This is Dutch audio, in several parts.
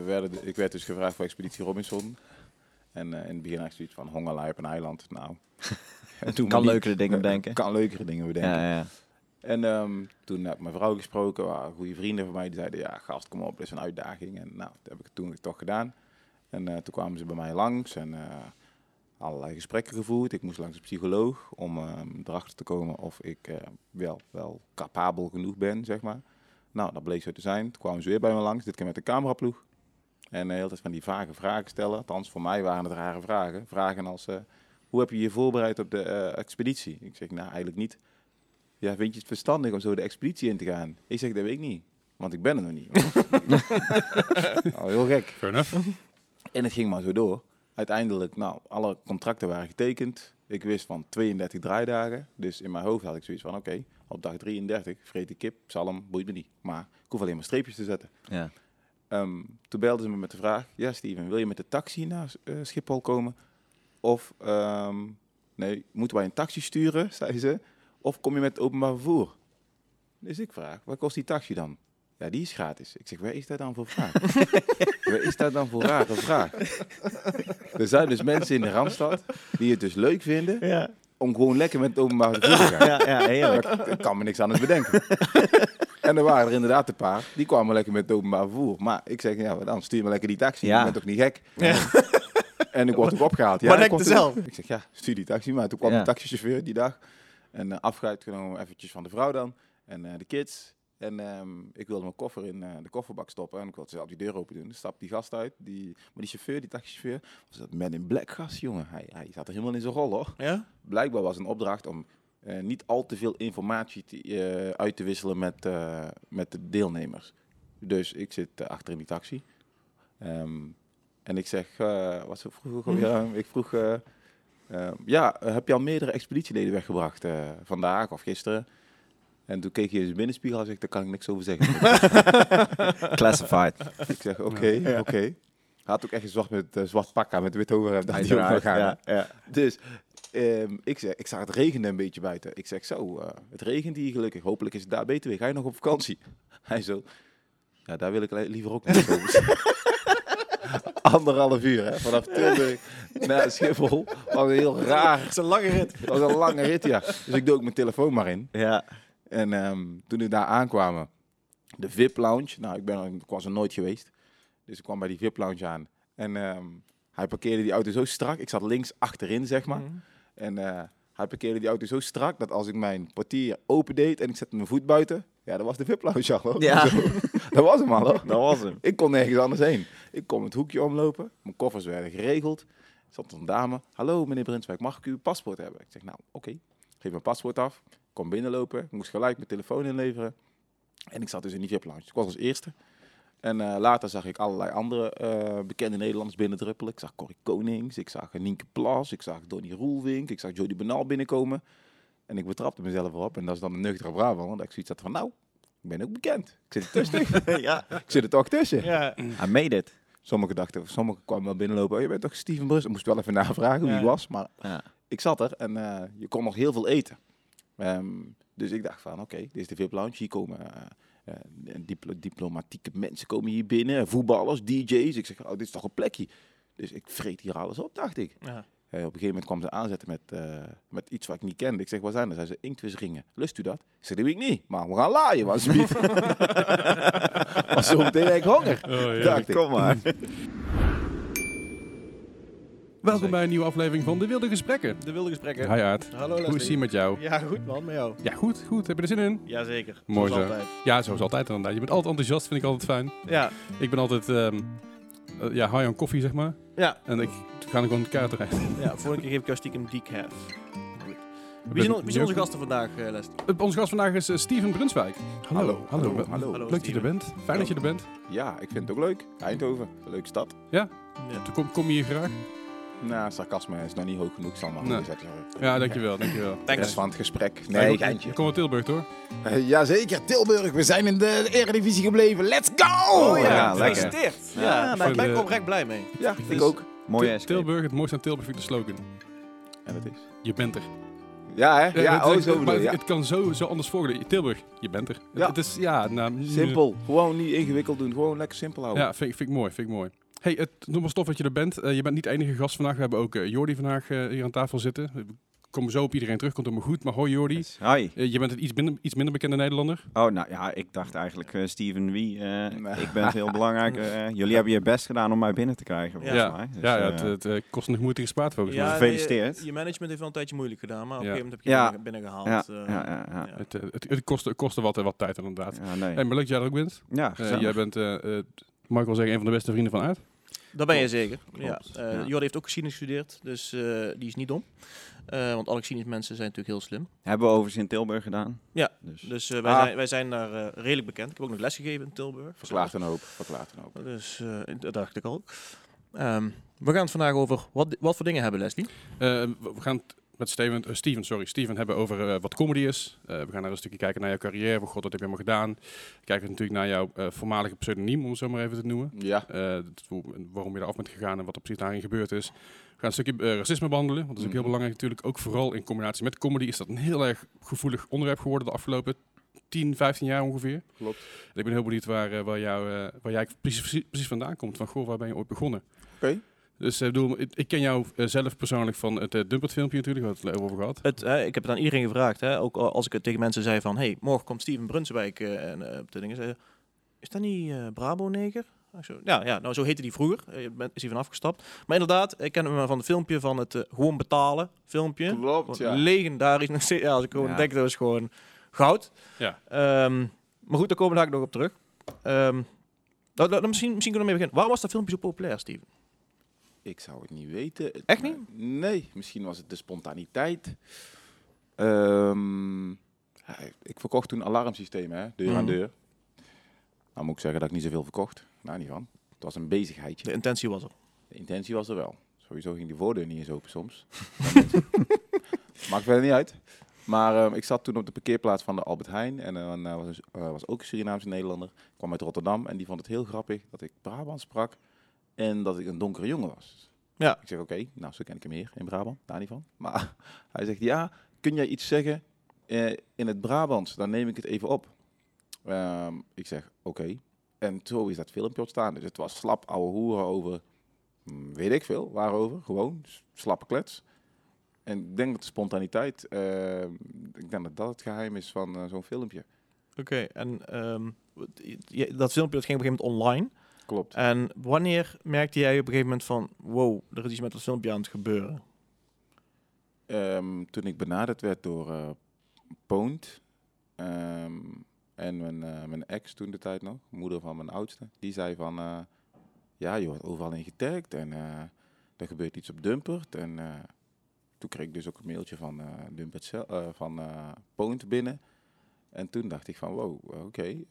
we werden, ik werd dus gevraagd voor Expeditie Robinson. En eh, in het begin had ik zoiets van hongerlui op een eiland. Nou, en toen Kan niet. leukere dingen bedenken. Kan leukere dingen bedenken. Ja, ja. En ehm, toen heb ik mijn vrouw gesproken, waren goede vrienden van mij. Die zeiden, ja gast, kom op, dit is een uitdaging. En nou, dat heb ik toen toch gedaan. En eh, toen kwamen ze bij mij langs en eh, allerlei gesprekken gevoerd. Ik moest langs een psycholoog om ehm, erachter te komen of ik wel, wel capabel genoeg ben, zeg maar. Nou, dat bleek zo te zijn. Toen kwamen ze weer bij me langs, dit keer met de cameraploeg. En de hele tijd van die vage vragen stellen. Althans, voor mij waren het rare vragen. Vragen als, eh, hoe heb je je voorbereid op de eh, expeditie? Ik zeg, nou, eigenlijk niet. Ja, vind je het verstandig om zo de expeditie in te gaan? Ik zeg, dat weet ik niet. Want ik ben er nog niet. nou, heel gek. Fair enough. En het ging maar zo door. Uiteindelijk, nou, alle contracten waren getekend. Ik wist van 32 draaidagen. Dus in mijn hoofd had ik zoiets van, oké, op dag 33 vreet ik kip, zalm, boeit me niet. Maar ik hoef alleen maar streepjes te zetten. ja. Ehm, toen belden ze me met de vraag, ja Steven, wil je met de taxi naar eh, Schiphol komen? Of, ehm, nee, moeten wij een taxi sturen, zeiden ze. Of kom je met openbaar vervoer? Dus ik vraag, wat kost die taxi dan? Ja, die is gratis. Ik zeg, waar is dat dan voor vraag? waar is dat dan voor rare vraag? Er zijn dus mensen in de Randstad die het dus leuk vinden Ja, om gewoon lekker met het openbaar vervoer te gaan. ja, ja, heerlijk. Ik kan me niks anders bedenken. en er waren er inderdaad een paar, die kwamen lekker met het openbaar vervoer. Maar ik zeg, ja, maar dan stuur me lekker die taxi. Ja. Je bent toch niet gek? En ik word ook opgehaald. Ja, Maar ik zelf. Ik zeg, ja, stuur die taxi. Maar toen kwam Ja. de taxichauffeur die dag. En afscheid genomen eventjes van de vrouw dan. En eh, de kids. En ehm, ik wilde mijn koffer in eh, de kofferbak stoppen. En ik wilde zelf die deur open doen. Dus stapte die gast uit. Die, maar die chauffeur, die taxichauffeur, was dat man in black gast, jongen. Hij, hij zat er helemaal in zijn rol, hoor Ja? blijkbaar was een opdracht om eh, niet al te veel informatie te, eh, uit te wisselen met, eh, met de deelnemers. Dus ik zit achter in die taxi. Ehm, en ik zeg, eh, wat zo vroeg ik alweer? Ja, ik vroeg, eh, eh, ja, heb je al meerdere expeditieleden weggebracht eh, vandaag of gisteren? En toen keek hij in zijn binnenspiegel en zei, daar kan ik niks over zeggen. Classified. ik zeg, oké, oké. Hij had ook echt een zwart, met, zwart pak aan met wit overhemd. Ja, ja. dus ehm, ik, zeg, ik zag het regende een beetje buiten. Ik zeg zo, eh, het regent hier gelukkig. Hopelijk is het daar beter weer. Ga je nog op vakantie? Hij zo, ja, daar wil ik li- liever ook niet over. Anderhalf uur, hè, vanaf Tilburg naar Schiphol. Was een heel raar, Het is een lange rit. het was een lange rit, ja. Dus ik doe ook mijn telefoon maar in. Ja, En ehm, toen ik daar aankwamen, de VIP Lounge. Nou, ik, ben, ik was er nooit geweest. Dus ik kwam bij die VIP Lounge aan. En ehm, hij parkeerde die auto zo strak. Ik zat links achterin, zeg maar. En eh, hij parkeerde die auto zo strak dat als ik mijn portier open deed en ik zette mijn voet buiten, ja, dat was de VIP Lounge al. hoor. Ja. Zo, dat was hem al, hoor. dat was hem. Ik kon nergens anders heen. Ik kon het hoekje omlopen. Mijn koffers werden geregeld. Er zat een dame. Hallo, meneer Brinswijk, mag ik uw paspoort hebben? Ik zeg, nou, oké. Geef mijn paspoort af. Kom binnenlopen. Ik moest gelijk mijn telefoon inleveren. En ik zat dus in die VIP-lounge. Ik was als eerste. En eh, later zag ik allerlei andere eh, bekende Nederlanders binnendruppelen. Ik zag Corrie Konings, ik zag Nienke Plas, ik zag Donnie Roelvink, ik zag Jody Benal binnenkomen. En ik betrapte mezelf erop. En dat is dan een nuchtere Brabant. Want ik zoiets had van, nou, ik ben ook bekend. Ik zit er tussen. ja, ik zit er toch tussen. Ja. I made it. Sommigen dachten, sommigen kwamen wel binnenlopen. Oh, je bent toch Steven Brus? Ik moest wel even navragen wie Ja. hij was. Maar Ja. ik zat er en eh, je kon nog heel veel eten. Ehm, dus ik dacht van, oké, dit is de VIP Lounge. Hier komen eh, eh, diplo- diplomatieke mensen komen hier binnen. Voetballers, DJ's. Ik zeg, oh, dit is toch een plekje. Dus ik vreet hier alles op, dacht ik. Ja. Eh, op een gegeven moment kwam ze aanzetten met, eh, met iets wat ik niet kende. Ik zeg, wat zijn dat? Zei ze, inktvisringen. Lust u dat? Ik zeg, dat weet ik niet. Maar we gaan laaien, was alsjeblieft. Was zo meteen heb ik honger. Oh, dacht ik. Kom maar. Welkom bij een nieuwe aflevering van De Wilde Gesprekken. De wilde gesprekken. Hi. Hallo Hoe is Leslie. het met jou? Ja, goed man, met jou. Ja, goed, goed. Heb je er zin in? Jazeker. Mooi Zoals zo. altijd. Ja, zoals altijd inderdaad. Je bent altijd enthousiast, vind ik altijd fijn. Ja. Ik ben altijd ehm, eh, ja, high on koffie, zeg maar. Ja. En ik ga gewoon kaart eruit. ja, vorige keer geef ik jou stiekem decaf. Goed. Wie zijn, wie zijn onze gasten vandaag, eh Leslie? Onze gast vandaag is eh, Steven Brunswijk. Hallo, hallo, hallo. Hallo, Leuk dat je er bent. Fijn dat je er bent. Ja, ik vind het ook leuk. Eindhoven, een leuke stad. Ja. Toen kom, kom je hier graag. Nou, sarcasme is nog niet hoog genoeg. Zal maar Nee. Ja, dankjewel, dankjewel. Rest van het gesprek. Nee, geintje. Ik kom uit Tilburg, hoor. Uh, jazeker, Tilburg. We zijn in de Eredivisie gebleven. Let's go! Oh, ja, ja, lekker. gefeliciteerd. Ja, Ja, ben ik de- oprecht blij mee. Ja, ik Dus- ook. Escape. Tilburg, het mooiste aan Tilburg vind ik de slogan. En het is. Je bent er. Ja, hè? Eh, Ja, het, oh, maar het, ja. het kan zo, zo anders voorgelezen. Tilburg, je bent er. Ja. Het, het is, ja, nou, Simpel. Gewoon niet ingewikkeld doen. Gewoon lekker simpel houden. Ja, vind ik mooi, vind ik mooi. Hey, het nogmaals tof dat je er bent. Eh, je bent niet de enige gast vandaag. We hebben ook eh, Jordi vandaag eh, hier aan tafel zitten. We komen zo op iedereen terug, komt helemaal goed. Maar hoi Jordi, Yes. Hi. Je bent een iets minder, iets minder bekende Nederlander. Oh, nou ja, ik dacht eigenlijk, eh, Steven wie? eh, Nee. Ik ben veel belangrijker. eh, jullie hebben je best gedaan om mij binnen te krijgen, volgens ja, mij. Dus, ja, ja, het, het eh, kost nog moeite gespaard volgens mij. Ja, gefeliciteerd. Je, je management heeft wel een tijdje moeilijk gedaan, maar op Ja. een gegeven moment heb je Ja. binnen, binnengehaald. ja, eh, ja, ja, ja. ja. Het, het, het kostte, wat, eh, wat tijd inderdaad. Ja, nee. Hey, maar leuk dat jij er ook bent. ja, jij bent, eh, eh, mag ik wel zeggen, een van de beste vrienden van uit. Dat ben je zeker. Ja. Eh, ja. Jordi heeft ook geschiedenis gestudeerd, dus eh, die is niet dom. Eh, want alle geschiedenismensen zijn natuurlijk heel slim. Hebben we overigens in Tilburg gedaan. Ja, Dus, Dus eh, wij, Ah. zijn, wij zijn daar eh, redelijk bekend. Ik heb ook nog les gegeven in Tilburg. Verklaart een hoop. Verklaart een hoop. Dus eh, dat dacht ik al. Ehm, we gaan het vandaag over wat, wat voor dingen hebben, Leslie. We we gaan het met Steven, eh, Steven, sorry, Steven hebben over eh, wat comedy is. Eh, we gaan naar een stukje kijken naar jouw carrière. God, wat heb je allemaal gedaan? We kijken natuurlijk naar jouw voormalige pseudoniem, om het zo maar even te noemen. Ja. Hoe- waarom je eraf bent gegaan en wat er precies daarin gebeurd is. We gaan een stukje racisme behandelen, want dat is ook heel Mhm. belangrijk natuurlijk. Ook vooral in combinatie met comedy is dat een heel erg gevoelig onderwerp geworden de afgelopen 10, 15 jaar ongeveer. Klopt. En ik ben heel benieuwd waar, waar, jou, waar jij precies, precies, precies vandaan komt. Van, goh, waar ben je ooit begonnen? Oké. Dus eh, ik bedoel, ik, ik ken jou eh, zelf persoonlijk van het uh, Dumpert filmpje natuurlijk, waar we het over gehad. Het, eh, ik heb het aan iedereen gevraagd. Hè, ook al- als ik het tegen mensen zei van... hey, morgen komt Steven Brunswijk eh, en eh, op de dingen. Zei, is dat niet eh Brabo-neger? Ik zo, Ja, ja, nou zo heette die vroeger. Eh, Je bent, is hij van afgestapt. Maar inderdaad, ik ken hem van het filmpje van het eh, gewoon betalen filmpje. Klopt, ja. Legendarisch. nog steeds. Ja, als ik gewoon Ja. denk, dat is gewoon goud. Ja. Ehm, maar goed, daar komen we daar nog op terug. Ehm, nou, nou, misschien, misschien kunnen we mee beginnen. Waarom was dat filmpje zo populair, Steven? Ik zou het niet weten. Echt Maar- Nee, misschien was het de spontaniteit. Ehm, ik verkocht toen alarmsystemen, hè, deur aan Mhm. deur. Nou moet ik zeggen dat ik niet zoveel verkocht. Nou, niet van. Het was een bezigheidje. De intentie was er. De intentie was er wel. Sowieso ging die voordeur niet eens open soms. Maakt verder niet uit. Maar ehm, ik zat toen op de parkeerplaats van de Albert Heijn. En dan eh, was, eh, was ook een Surinaamse Nederlander. Ik kwam uit Rotterdam. En die vond het heel grappig dat ik Brabant sprak. En dat ik een donkere jongen was. Ja. Ik zeg, oké, nou zo ken ik hem meer in Brabant. Daar niet van. Maar hij zegt, ja, kun jij iets zeggen eh, in het Brabants? Dan neem ik het even op. Ehm, ik zeg, oké. En zo is dat filmpje ontstaan. Dus het was slap ouwe hoeren over, hm, weet ik veel, waarover. Gewoon, slappe klets. En ik denk dat de spontaniteit, eh, ik denk dat dat het geheim is van eh, zo'n filmpje. Oké, en ehm, dat filmpje dat ging op een gegeven moment online. Klopt. En wanneer merkte jij op een gegeven moment van... wow, er is iets met dat filmpje aan het gebeuren? Ehm, toen ik benaderd werd door eh Poont ehm, en mijn, eh, mijn ex toen de tijd nog, moeder van mijn oudste, die zei van, eh, ja je wordt overal in getagd en er gebeurt iets op Dumpert. En toen kreeg ik dus ook een mailtje van, Dumpert van Poont binnen. En toen dacht ik van, wow, oké,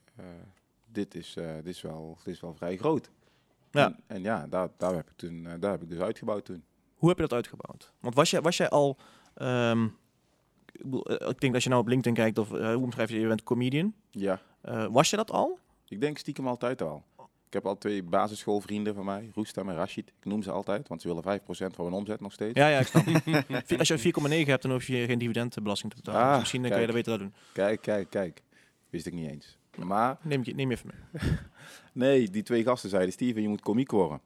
dit, is, eh, dit, is wel, dit is wel vrij groot. Ja. En, en ja, daar, daar, heb ik toen, eh, daar heb ik dus uitgebouwd toen. Hoe heb je dat uitgebouwd? Want was jij, was jij al... ehm, ik, bedoel, eh, ik denk als je nou op LinkedIn kijkt, of hoe omschrijf je, je bent comedian. Ja. Was je dat al? Ik denk stiekem altijd al. Ik heb al twee basisschoolvrienden van mij, Roestam en Rashid. Ik noem ze altijd, want ze willen 5% van hun omzet nog steeds. Ja, ja, ik snap. Als je 4,9 hebt, dan hoef je geen dividendbelasting te betalen. Ah, Dus misschien eh, kan je kijk. dat beter dat doen. Kijk, kijk, kijk. Wist ik niet eens. Maar Neem je, neem je even mee. nee, die twee gasten zeiden, Steven, je moet komiek worden.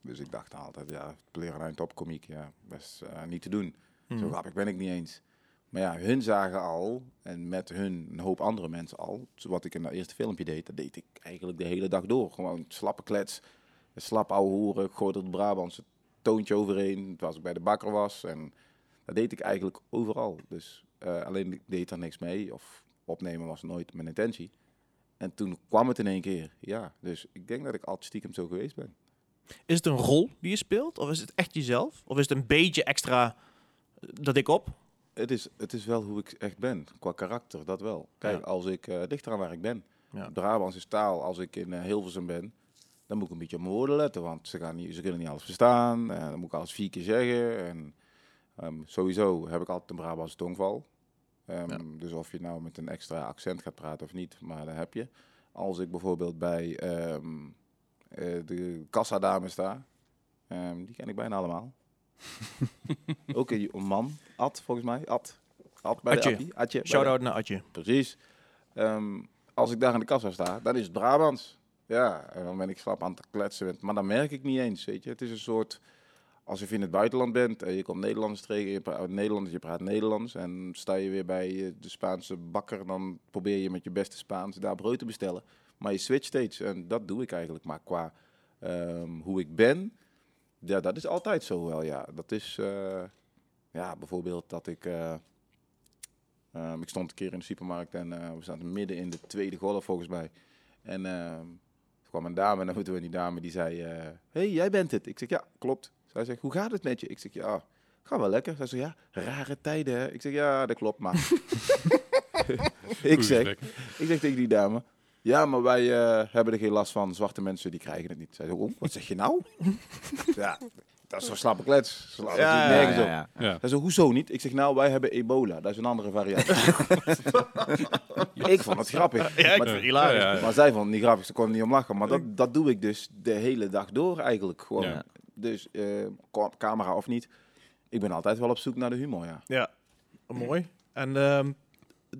Dus ik dacht altijd, ja, leren een topkomiek, ja, best eh, niet te doen. Zo Hmm. grappig ben ik niet eens. Maar ja, hun zagen al, en met hun een hoop andere mensen al, wat ik in dat eerste filmpje deed, dat deed ik eigenlijk de hele dag door. Gewoon slappe klets, slap ouwe hoeren, ik gooide het Brabantse toontje overheen, als ik bij de bakker was. En dat deed ik eigenlijk overal. Dus eh, alleen ik deed er niks mee, of opnemen was nooit mijn intentie. En toen kwam het in één keer, ja. Dus ik denk dat ik altijd stiekem zo geweest ben. Is het een rol die je speelt? Of is het echt jezelf? Of is het een beetje extra eh, dat ik op? Het is, het is wel hoe ik echt ben, qua karakter, dat wel. Kijk, Ja. als ik uh, dichter aan waar ik ben, Ja. Brabants is taal, als ik in uh, Hilversum ben, dan moet ik een beetje op mijn woorden letten, want ze, gaan niet, ze kunnen niet alles verstaan. Uh, dan moet ik alles vier keer zeggen. En um, sowieso heb ik altijd een Brabantse tongval. Um, ja. Dus of je nou met een extra accent gaat praten of niet, maar dat heb je. Als ik bijvoorbeeld bij um, uh, de kassadame sta, um, die ken ik bijna allemaal. Ook een man, Ad volgens mij, Ad. Altijd bij Atje. Atje. de- Shout-out naar Adje. Precies. Ehm, als ik daar in de kassa sta, dan is het Brabants. Ja, en dan ben ik slap aan het kletsen. Maar dan merk ik niet eens, weet je. Het is een soort... Alsof je in het buitenland bent en je komt Nederlands tegen, je praat Nederlands, je praat Nederlands. En sta je weer bij eh, de Spaanse bakker, dan probeer je met je beste Spaans daar brood te bestellen. Maar je switcht steeds en dat doe ik eigenlijk. Maar qua ehm, hoe ik ben, ja, dat is altijd zo wel, ja. Dat is, eh, ja, bijvoorbeeld dat ik... eh, Ehm, ik stond een keer in de supermarkt en we zaten midden in de tweede golf volgens mij. En ehm, er kwam een dame en toen die dame die zei, eh hey, jij bent het. Ik zeg, ja, klopt. Zij zegt, hoe gaat het met je? Ik zeg, ja, ga wel lekker. Zij zegt, ja, rare tijden hè. Ik zeg, ja, dat klopt, maar... ik, zeg, ik zeg tegen die dame, ja, maar wij eh, hebben er geen last van. Zwarte mensen, die krijgen het niet. Zij zegt, oh, wat zeg je nou? ja, dat is zo'n slappe klets. Slaat nergens ja. Ja. Hij zei, hoezo niet? Ik zeg, nou, wij hebben ebola. Dat is een andere variant. ik vond het grappig. Ja, ik maar, het hilarisch. Ja, ja, ja. maar zij vond het niet grappig. Ze kon er niet om lachen. Maar dat, dat doe ik dus de hele dag door eigenlijk gewoon. Dus eh, camera of niet. Ik ben altijd wel op zoek naar de humor, ja. Ja, mooi. En ehm,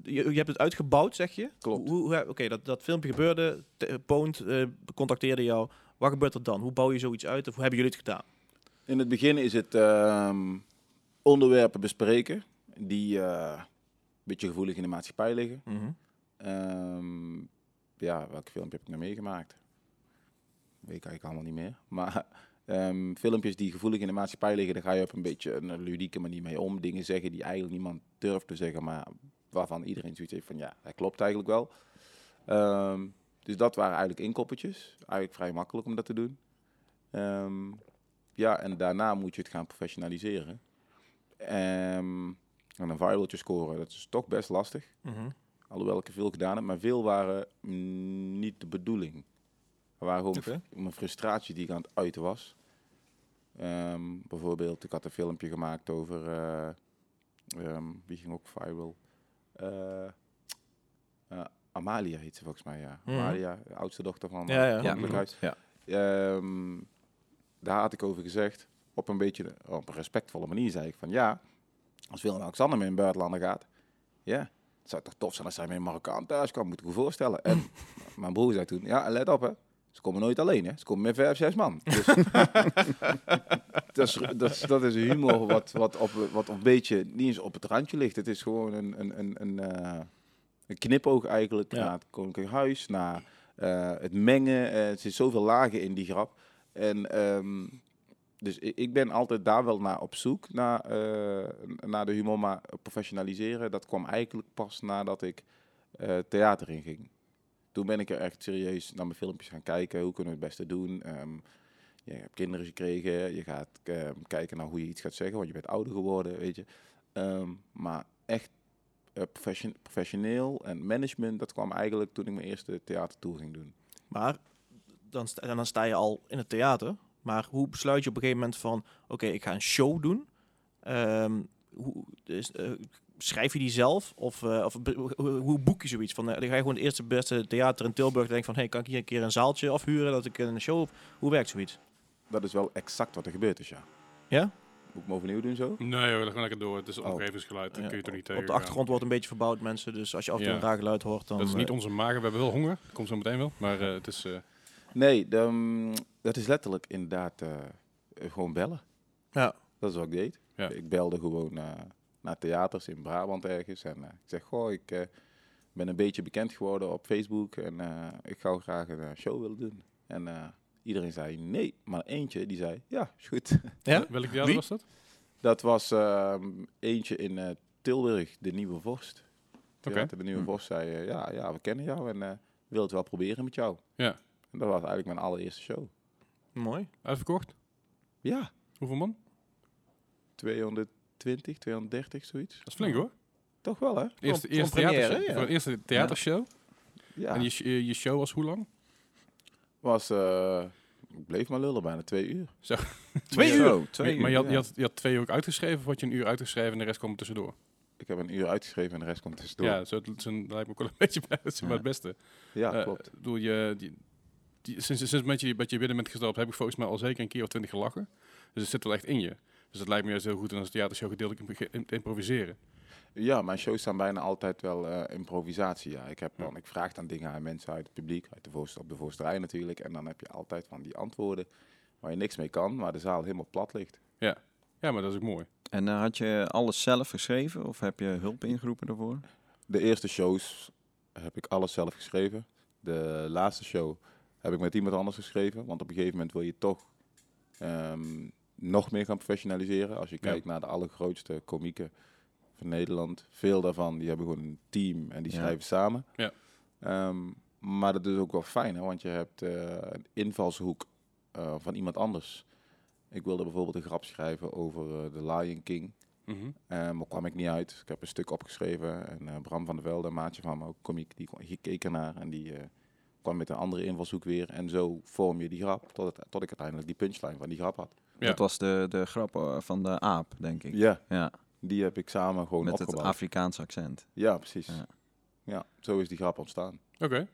je, je hebt het uitgebouwd, zeg je? Klopt. Hoe, hoe, Oké, dat, dat filmpje gebeurde. Poont eh, contacteerde jou. Wat gebeurt er dan? Hoe bouw je zoiets uit? Of hoe hebben jullie het gedaan? In het begin is het ehm, onderwerpen bespreken. Die eh, een beetje gevoelig in de maatschappij liggen. Ehm, ja, welke filmpje heb ik nou meegemaakt? Weet ik eigenlijk allemaal niet meer. Maar ehm, filmpjes die gevoelig in de maatschappij liggen, daar ga je op een beetje een ludieke manier mee om. Dingen zeggen die eigenlijk niemand durft te zeggen, maar waarvan iedereen zoiets heeft van ja, dat klopt eigenlijk wel. Ehm, dus dat waren eigenlijk inkoppertjes. Eigenlijk vrij makkelijk om dat te doen. Ehm, ja, en daarna moet je het gaan professionaliseren. En een viraltje scoren, dat is toch best lastig. Mhm. Alhoewel ik er veel gedaan heb, maar veel waren mm, niet de bedoeling. Waren gewoon mijn frustratie die ik aan het uiten was. Ehm, bijvoorbeeld, ik had een filmpje gemaakt over... eh, ehm, wie ging ook viral? Eh, eh, Amalia heet ze volgens mij, ja. Mhm. Amalia, de oudste dochter van Ja, ja. Ja. Ehm, daar had ik over gezegd, op een beetje op een respectvolle manier zei ik van ja, als Willem-Alexander mee in het buitenland gaat, ja, het zou toch tof zijn als hij met een Marokkaan thuis kan, moet ik me voorstellen. En mijn broer zei toen, ja, let op hè, ze komen nooit alleen hè, ze komen met vijf, zes man. Dus, dat, is, dat, is, dat is een humor wat, wat, op, wat een beetje niet eens op het randje ligt. Het is gewoon een, een, een, een, eh, een knipoog eigenlijk Ja. naar het Koninklijk Huis, naar eh, het mengen. eh, er zit zoveel lagen in die grap. En ehm, dus ik, ik ben altijd daar wel naar op zoek, naar, naar de humor, maar professionaliseren, dat kwam eigenlijk pas nadat ik theater inging. Toen ben ik er echt serieus naar mijn filmpjes gaan kijken, hoe kunnen we het beste doen. Ehm, je hebt kinderen gekregen, je gaat ehm, kijken naar hoe je iets gaat zeggen, want je bent ouder geworden, weet je. Ehm, maar echt eh, profession- professioneel en management, dat kwam eigenlijk toen ik mijn eerste theatertour ging doen. Maar dan, sta, dan sta je al in het theater. Maar hoe besluit je op een gegeven moment van... Oké, ik ga een show doen. Hoe, dus, eh, schrijf je die zelf? Of, eh, of hoe, boek je zoiets? Van, eh, dan ga je gewoon het eerste beste theater in Tilburg... en denk van, hey, kan ik hier een keer een zaaltje afhuren... dat ik een show... Hoe werkt zoiets? Dat is wel exact wat er gebeurd is, ja. Ja? Moet ik me overnieuw doen zo? Nee hoor, gewoon lekker door. Het is Oh. omgevingsgeluid, dat Ja, kun je toch niet tegen Op de achtergrond wordt een beetje verbouwd, mensen. Dus als je af en toe Ja. een raar geluid hoort, dan... Dat is niet eh, onze magen, we hebben wel honger. Komt zo meteen wel. Maar eh, het is... eh, Nee, de, mm, dat is letterlijk inderdaad gewoon bellen. Ja. Dat is wat ik deed. Ja. Ik belde gewoon eh, naar theaters in Brabant ergens. En eh, ik zeg, goh, ik eh, ben een beetje bekend geworden op Facebook. En eh, ik zou graag een show willen doen. En eh, iedereen zei nee. Maar eentje die zei, ja, is goed. Ja? Welk Wie? was dat? dat was ehm, eentje in eh, Tilburg, de Nieuwe Vorst. Theater De Nieuwe Hm. Vorst zei, ja, ja, we kennen jou en eh willen het wel proberen met jou. Ja. En dat was eigenlijk mijn allereerste show. Mooi. Uitverkocht? Ja, Hoeveel man? 220, 230, zoiets. Dat is flink hoor. Toch wel, hè? Eerste, eerste, theatershow, ja. voor een eerste theatershow. Ja, En je, sh- je, show was hoe lang? was, eh, ik bleef maar lullen, bijna twee uur. Twee Zo, twee maar, maar je, had, ja. je, had, je had twee uur ook uitgeschreven, of had je een uur uitgeschreven en de rest kwam tussendoor? Ik heb een uur uitgeschreven en de rest komt tussendoor. Ja, zo, zo lijkt me ook wel een beetje bij. Dat is maar Ja. het beste. ja Eh, klopt. bedoel, je, die, die, sinds, sinds met je, met je binnen bent gestapt, heb ik volgens mij al zeker een keer of twintig gelachen. Dus het zit wel echt in je. Dus het lijkt me juist heel goed om als theatershow gedeeltelijk improviseren. Ja, mijn shows zijn bijna altijd wel eh, improvisatie. Ja. Ik, heb dan, ik vraag dan dingen aan mensen uit het publiek, uit de voorst op de voorste rij natuurlijk. En dan heb je altijd van die antwoorden waar je niks mee kan, maar de zaal helemaal plat ligt. Ja, maar dat is ook mooi. En eh, had je alles zelf geschreven of heb je hulp ingeroepen daarvoor? De eerste shows heb ik alles zelf geschreven. De laatste show heb ik met iemand anders geschreven. Want op een gegeven moment wil je toch ehm, nog meer gaan professionaliseren. Als je Ja. kijkt naar de allergrootste komieken van Nederland. Veel daarvan die hebben gewoon een team en die Ja. schrijven samen. Ja. Ehm, maar dat is ook wel fijn, hè, want je hebt eh, een invalshoek eh, van iemand anders. Ik wilde bijvoorbeeld een grap schrijven over eh, The Lion King. Eh, maar kwam ik niet uit. Ik heb een stuk opgeschreven. En eh, Bram van der Velde, een maatje van me, ook komiek, die keek ernaar. En die eh, kwam met een andere invalshoek weer. En zo vorm je die grap. Tot, het, tot ik uiteindelijk die punchline van die grap had. Ja. Dat was de, de grap eh, van de aap, denk ik. Ja, Ja, die heb ik samen gewoon met het opgebouwd. Afrikaans accent. ja, precies. Ja. Ja. zo is die grap ontstaan. Oké.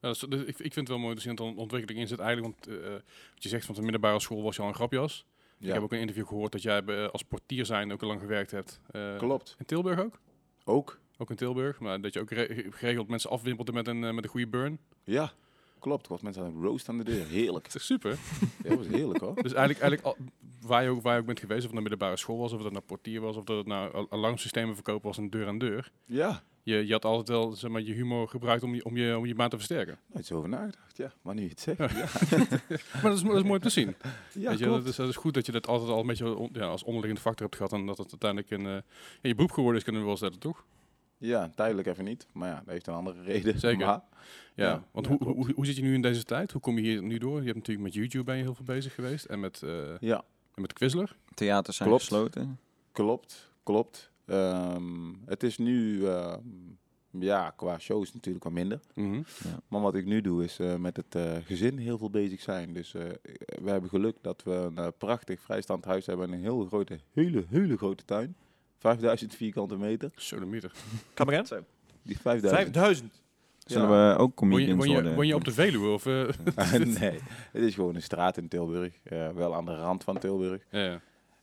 Ja, dus, dus ik, ik vind het wel mooi dat er een ontwikkeling in zit eigenlijk. Want eh, wat je zegt, van de middelbare school was je al een grapjas. Ik Ja, heb ook een interview gehoord dat jij eh, als portier zijn ook al lang gewerkt hebt. Eh, klopt. In Tilburg ook? Ook. Ook in Tilburg. Maar dat je ook re- geregeld mensen afwimpelde met een, eh, met een goede burn. Ja, klopt. Was mensen aan roast aan de deur. Heerlijk. Dat is super. Ja, dat was heerlijk hoor. Dus eigenlijk, eigenlijk al- waar, je ook, waar je ook bent geweest, of het naar middelbare school was, of dat nou portier was, of dat het nou al- alarmsystemen verkopen was en deur aan deur. Ja, Je, je had altijd wel zeg maar, je humor gebruikt om je, om je, om je maat te versterken. nooit zo over nagedacht. Ja, maar nu je het zegt. Ja, Maar dat is, dat is mooi om te zien. ja Weet je, klopt. dat, is, dat is goed dat je dat altijd al een beetje on- ja, als onderliggende factor hebt gehad en dat het uiteindelijk een, eh, in je beroep geworden is, kunnen we wel stellen, toch? Ja, tijdelijk even niet. Maar ja, dat heeft een andere reden. Zeker. Maar, Ja, Ja, want ja, hoe, hoe, hoe zit je nu in deze tijd? Hoe kom je hier nu door? Je hebt natuurlijk met YouTube ben je heel veel bezig geweest en met, eh ja, en met Quizler. Theaters zijn Klopt. gesloten. Klopt, klopt. Ehm, het is nu, ehm, ja, qua shows natuurlijk wat minder. Mhm. Maar wat ik nu doe is eh, met het eh, gezin heel veel bezig zijn. Dus eh, we hebben geluk dat we een prachtig vrijstaand huis hebben. en Een heel grote, hele, hele grote tuin. 5000 vierkante meter. Zo de meter. Kan maar Die 5000. 5000. Zullen Ja. we ook Woon je, comedians woon, je, worden? woon je op de Veluwe? Of, eh? nee, het is gewoon een straat in Tilburg. eh, wel aan de rand van Tilburg. ja, ja.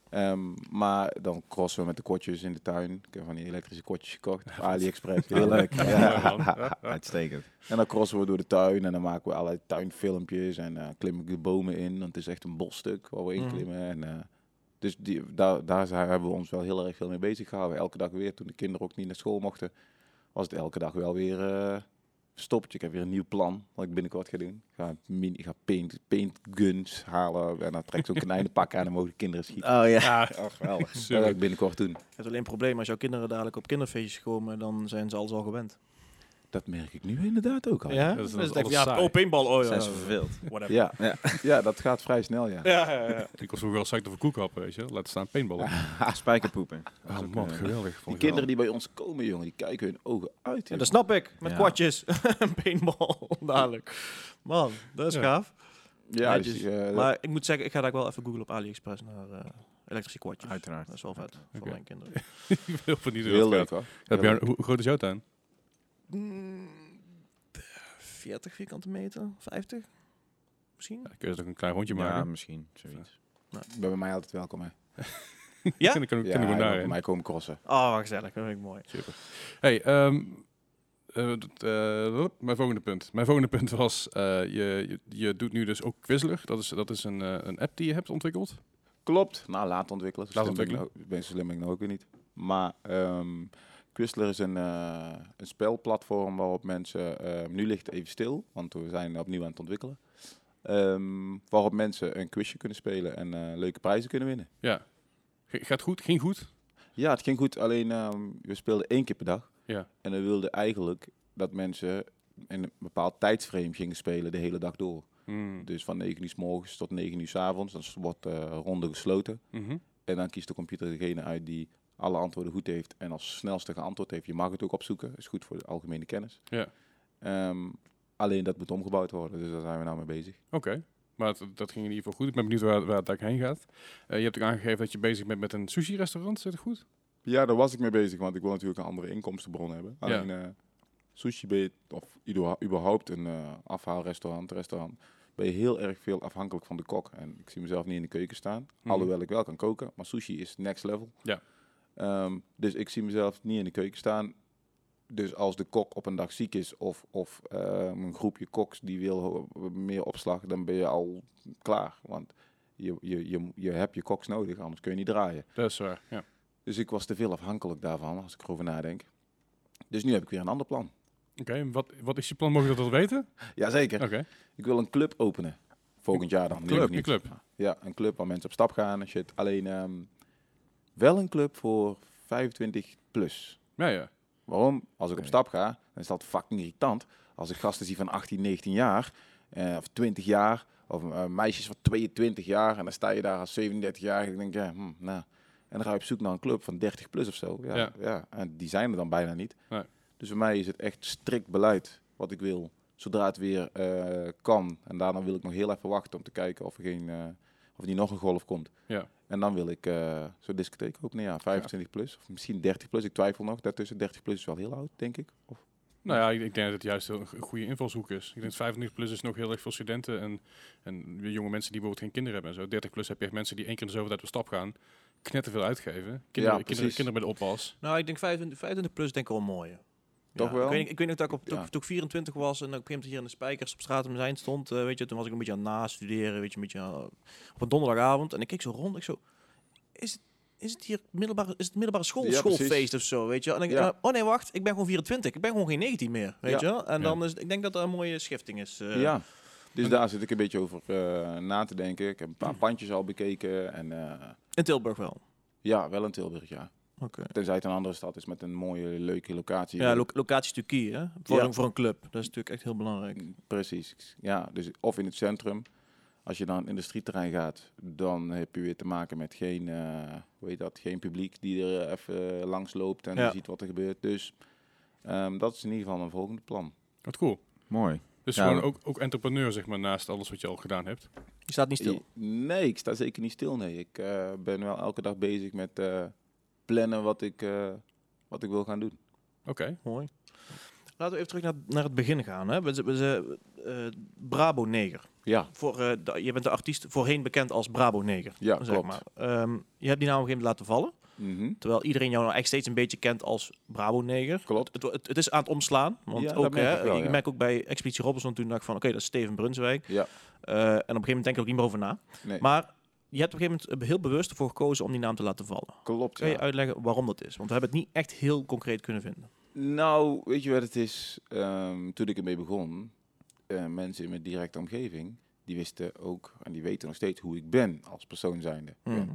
Ehm, maar dan crossen we met de kotjes in de tuin. Ik heb van die elektrische kotjes gekocht op AliExpress. Ja, leuk. Ja. Uitstekend. En dan crossen we door de tuin en dan maken we allerlei tuinfilmpjes en eh klim ik de bomen in. Want het is echt een bosstuk waar we in Mhm. klimmen. En, eh, dus die, daar, daar hebben we ons wel heel erg veel mee bezig gehouden. Elke dag weer, toen de kinderen ook niet naar school mochten, was het elke dag wel weer eh stoppetje. Ik heb weer een nieuw plan wat ik binnenkort ga doen. Ik ga, mini, ik ga paint, paint guns halen en dan trek ik zo'n konijnenpak aan en mogen de kinderen schieten. Oh ja. Ja, Oh, geweldig. Dat ga ik binnenkort doen. Je hebt alleen een probleem als jouw kinderen dadelijk op kinderfeestjes komen, dan zijn ze alles al gewend. Dat merk ik nu inderdaad ook al. Ja? dat is- dat is ja, saai. oh, paintball, oh ja. Zijn ze verveeld. Whatever. Ja, Ja. ja, dat gaat vrij snel, ja. Ja, ja, ja. ik was vroeger al psyched over koekhappen, weet je. wel. Laten staan paintballen. Spijkerpoepen. Dat is Oh ook, man, eh, geweldig. Die kinderen die bij ons komen, jongen, die kijken hun ogen uit. En dat snap ik, met Ja. kwartjes. paintball, dadelijk. Man, dat is Ja. gaaf. Ja, dus, eh, dat- Maar ik moet zeggen, ik ga daar wel even googlen op AliExpress naar eh, elektrische kwartjes. Uiteraard. Dat is wel vet voor mijn kinderen. Ik ben heel benieuwd heel dat leuk hoor. Heb Heel jij- leuk. hoe, hoe groot is jouw tuin? Mm, 40 vierkante meter, 50 misschien? Ja, kun je toch een klein rondje Ja, maken? misschien. Zoiets. Ik ben bij mij altijd welkom, hè. Ja? Kunnen, kunnen, Ja, kunnen mij komen crossen. Oh, gezellig, dat vind ik mooi. Super. Hey, ehm, eh, eh, mijn volgende punt. Mijn volgende punt was, eh, je, je, je doet nu dus ook Quizler. Dat is, dat is een, een app die je hebt ontwikkeld. Klopt. Nou, laat ontwikkelen. Laat slim ben ik ontwikkelen. nou- ben zo slim ben ik nou ook weer niet. Maar ehm Quizler is een, eh, een spelplatform waarop mensen... eh, nu ligt het even stil, want we zijn opnieuw aan het ontwikkelen. Ehm, waarop mensen een quizje kunnen spelen en eh, leuke prijzen kunnen winnen. Ja. G- Gaat goed? Ging goed? Ja, het ging goed. Alleen ehm, we speelden één keer per dag. Ja. En we wilden eigenlijk dat mensen in een bepaald tijdsframe gingen spelen de hele dag door. Hmm. Dus van 9 uur s morgens tot 9 uur s avonds. Dan wordt de ronde gesloten. Mhm. En dan kiest de computer degene uit die alle antwoorden goed heeft en als snelste geantwoord heeft. Je mag het ook opzoeken, is goed voor de algemene kennis. Ja. Ehm, alleen dat moet omgebouwd worden, dus daar zijn we nou mee bezig. Oké. Maar het- dat ging in ieder geval goed. Ik ben benieuwd waar, waar het heen gaat. Eh, je hebt ook aangegeven dat je bezig bent met een sushi-restaurant. Zit het goed? Ja, daar was ik mee bezig, want ik wil natuurlijk een andere inkomstenbron hebben. Ja. Alleen eh, sushi je, of überhaupt een eh, afhaalrestaurant, restaurant, ben je heel erg veel afhankelijk van de kok. En ik zie mezelf niet in de keuken staan, Mhm. alhoewel ik wel kan koken, maar sushi is next level. Ja. Ehm, dus ik zie mezelf niet in de keuken staan. Dus als de kok op een dag ziek is of, of ehm, een groepje koks die wil meer opslag, dan ben je al klaar. Want je, je, je, je hebt je koks nodig, anders kun je niet draaien. Dat is waar, ja. Dus ik was te veel afhankelijk daarvan, als ik erover nadenk. Dus nu heb ik weer een ander plan. Oké, wat, wat is je plan? Mogen we dat wel weten? Jazeker. Oké, Ik wil een club openen. Volgend jaar dan. Club, een club. Ja, een club waar mensen op stap gaan en shit. Alleen ehm, wel een club voor 25 plus. Ja, ja. Waarom? Als ik op stap ga, dan is dat fucking irritant. Als ik gasten zie van 18, 19 jaar, eh, of 20 jaar, of eh, meisjes van 22 jaar, en dan sta je daar als 37 jaar, en ik denk, ja, hm, nou. En dan ga je op zoek naar een club van 30 plus of zo. Ja, Ja. ja. en die zijn er dan bijna niet. Nee. Dus voor mij is het echt strikt beleid wat ik wil. Zodra het weer eh, kan. En daarna wil ik nog heel even wachten om te kijken of er geen, eh, of er niet nog een golf komt. Ja. En dan wil ik eh zo'n discotheek openen, ja, 25 plus. Of misschien 30 plus. Ik twijfel nog. Daartussen 30 plus is wel heel oud, denk ik. Of, Nou ja, ik, ik denk dat het juist een een goede invalshoek is. Ik denk 25 plus is nog heel erg veel studenten en, en jonge mensen die bijvoorbeeld geen kinderen hebben en zo. 30 plus heb je echt mensen die één keer in de zoveel tijd op stap gaan, knetter veel uitgeven. Kinderen, kinderen, de oppas. Nou, ik denk 25, 25 plus denk ik wel mooi. Toch wel? Ik weet, ik weet nog dat ik op, toen, Ja. toen ik 24 was en op een gegeven moment hier in de Spijkers op straat om zijn stond, eh, weet je, toen was ik een beetje aan het nastuderen, weet je, een beetje eh, op een donderdagavond en ik keek zo rond, ik zo, is het, is het hier middelbare, is het middelbare school, Ja, schoolfeest precies. of zo, weet je? En ik, eh, oh nee, wacht, ik ben gewoon 24, ik ben gewoon geen 19 meer, weet je? wel? En dan is, ik denk dat er een mooie schifting is. ja. Dus daar zit ik een beetje over na te denken. Ik heb een paar pandjes al bekeken. En In Tilburg wel. ja, wel in Tilburg, ja. Oké. Tenzij het een andere stad is met een mooie, leuke locatie. Ja, lo locatie Turkije, hè? Voor, Ja. een, voor een club. Dat is natuurlijk echt heel belangrijk. Precies. Ja, dus of in het centrum. Als je dan in industrieterrein gaat, dan heb je weer te maken met geen, eh, hoe heet dat, geen publiek die er eh, even langs loopt en Ja. ziet wat er gebeurt. Dus ehm, dat is in ieder geval een volgende plan. Wat cool. Mooi. Dus Ja, gewoon ook, ook entrepreneur, zeg maar, naast alles wat je al gedaan hebt. Je staat niet stil. Nee, ik sta zeker niet stil. Nee, ik eh, ben wel elke dag bezig met eh, plannen wat ik, eh, wat ik wil gaan doen. Oké. Mooi. Laten we even terug naar, naar het begin gaan. Hè? We, we, eh, Brabo Neger. Ja, Voor, eh, de- je bent de artiest voorheen bekend als Brabo Neger. ja zeg klopt. maar. Ehm, je hebt die naam op een gegeven moment laten vallen. Mhm, Terwijl iedereen jou nou echt steeds een beetje kent als Brabo Neger. Klopt. Het, het, het is aan het omslaan. Want Ja, dat ook, merk hè, ik wel, ik ja. merk ook bij Expeditie Robinson toen dacht ik van oké, dat is Steven Brunswijk. Ja, Eh, en op een gegeven moment denk ik er ook niet meer over na. nee, Maar je hebt op een gegeven moment heel bewust ervoor gekozen om die naam te laten vallen. klopt. Kun je ja. uitleggen waarom dat is? Want we hebben het niet echt heel concreet kunnen vinden. Nou, weet je wat het is? Ehm, toen ik ermee begon, eh, mensen in mijn directe omgeving, die wisten ook, en die weten nog steeds hoe ik ben als persoon zijnde. Ik ben Mhm.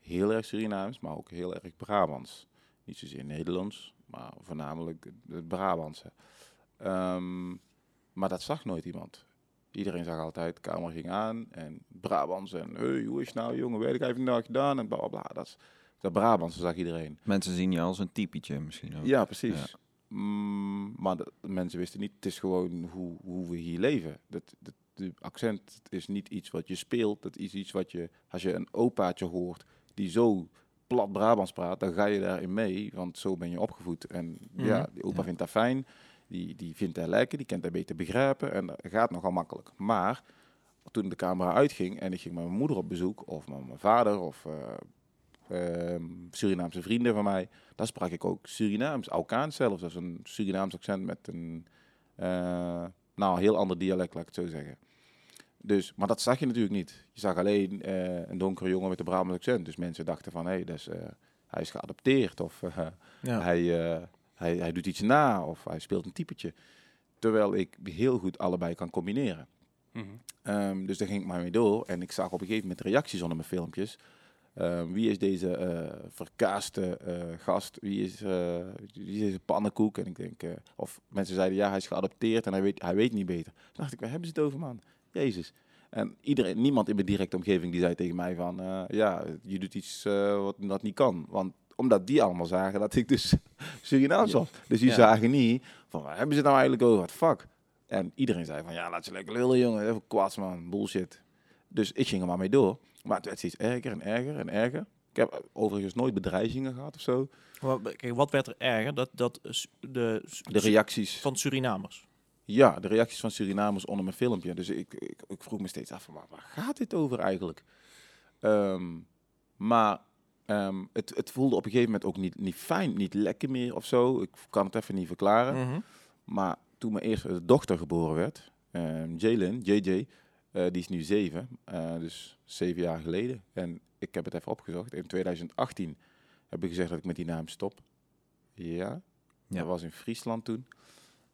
heel erg Surinaams, maar ook heel erg Brabants. Niet zozeer Nederlands, maar voornamelijk het- het Brabantse. Ehm, maar dat zag nooit iemand. Iedereen zag altijd, de camera ging aan en Brabants en hey, hoe is het nou jongen, weet ik even vandaag gedaan en bla bla. Dat, is- dat Brabantse zag iedereen. Mensen zien je als een typetje misschien ook. Ja, precies. Mm, maar de, de mensen wisten niet, het is gewoon hoe, hoe we hier leven. Dat, dat, de accent is niet iets wat je speelt, dat is iets wat je, als je een opaatje hoort die zo plat Brabants praat, dan ga je daarin mee, want zo ben je opgevoed. En ja, Mhm. die opa Ja. vindt dat fijn, die, die vindt dat lekker, die kent dat beter begrijpen en dat gaat nogal makkelijk. Maar toen de camera uitging en ik ging met mijn moeder op bezoek, of met mijn vader, of ehm, Surinaamse vrienden van mij, dan sprak ik ook Surinaams, Alkaans zelfs. Dat is een Surinaams accent met een eh, nou, heel ander dialect, laat ik het zo zeggen. Dus, maar dat zag je natuurlijk niet. Je zag alleen eh, een donkere jongen met een Brabants accent. Dus mensen dachten van, hé, hey, dat is, hij is geadopteerd. Of Ja. hij, hij, hij doet iets na. Of hij speelt een typetje. Terwijl ik heel goed allebei kan combineren. Mhm. Ehm, dus daar ging ik maar mee door. En ik zag op een gegeven moment reacties onder mijn filmpjes. Ehm, wie is deze eh verkaaste eh, gast? Wie is, eh, wie is deze pannenkoek? En ik denk, of mensen zeiden ja, hij is geadopteerd en hij weet, hij weet niet beter. Toen dacht ik, waar hebben ze het over, man? Jezus. En iedereen, niemand in mijn directe omgeving die zei tegen mij van, ja, je doet iets wat dat niet kan. Want omdat die allemaal zagen dat ik dus Surinaams was. Dus die Ja. zagen niet van, waar hebben ze nou eigenlijk over? Wat fuck? En iedereen zei van, ja, laat ze lekker lullen, jongen. Even kwaads, man. Bullshit. Dus ik ging er maar mee door. Maar het werd steeds erger en erger en erger. Ik heb overigens nooit bedreigingen gehad of zo. Kijk, wat werd er erger? Dat, dat de, De reacties. van Surinamers. Ja, de reacties van Surinamers onder mijn filmpje. Dus ik, ik, ik vroeg me steeds af, van, waar, waar gaat dit over eigenlijk? Ehm, maar Ehm, het, het voelde op een gegeven moment ook niet, niet fijn, niet lekker meer of zo. Ik kan het even niet verklaren. Mhm. Maar toen mijn eerste dochter geboren werd, ehm Jalen, JJ, eh, die is nu zeven, eh, dus zeven jaar geleden. En ik heb het even opgezocht. In 2018 heb ik gezegd dat ik met die naam stop. Ja, Ja. dat was in Friesland toen.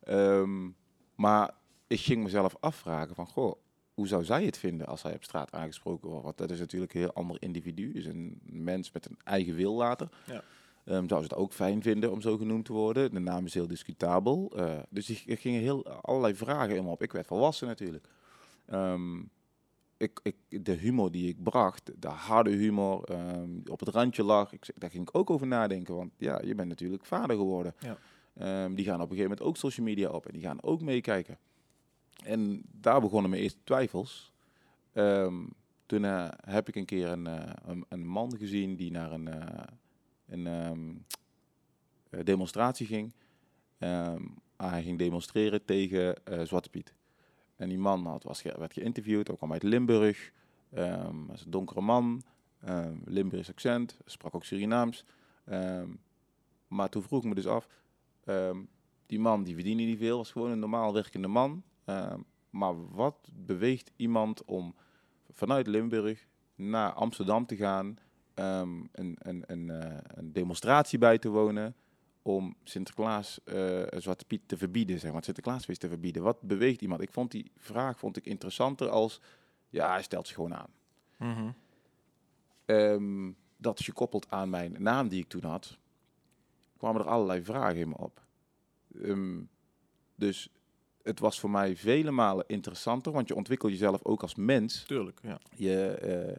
Ehm, maar ik ging mezelf afvragen van, goh, hoe zou zij het vinden als hij op straat aangesproken wordt? Want dat is natuurlijk een heel ander individu, is een mens met een eigen wil later. Ja. Ehm, zou ze het ook fijn vinden om zo genoemd te worden? De naam is heel discutabel. Eh, dus er gingen heel allerlei vragen in me op. Ik werd volwassen natuurlijk. Ehm, ik, ik, de humor die ik bracht, de harde humor, ehm, die op het randje lag, ik, daar ging ik ook over nadenken. Want ja, je bent natuurlijk vader geworden. Ja. Die gaan op een gegeven moment ook social media op en die gaan ook meekijken. En daar begonnen mijn eerste twijfels. Ehm, toen eh, heb ik een keer een, eh, een, een man gezien die naar een, eh, een ehm, eh, demonstratie ging. Ehm, hij ging demonstreren tegen Zwarte Piet. En die man had, was, werd geïnterviewd, ook kwam uit Limburg. Ehm was een donkere man, Limburgs accent, sprak ook Surinaams. Maar toen vroeg ik me dus af, die man die verdiende niet veel, was gewoon een normaal werkende man. Ehm, maar wat beweegt iemand om vanuit Limburg naar Amsterdam te gaan, ehm, een, een, een, eh, een demonstratie bij te wonen om Sinterklaas eh, Zwarte Piet te verbieden, zeg maar, het Sinterklaasfeest te verbieden. Wat beweegt iemand? Ik vond die vraag vond ik interessanter als, ja, hij stelt zich gewoon aan. Mhm. Ehm, dat is gekoppeld aan mijn naam die ik toen had, kwamen er allerlei vragen in me op. Dus het was voor mij vele malen interessanter, want je ontwikkelt jezelf ook als mens. Tuurlijk, ja. Je, eh,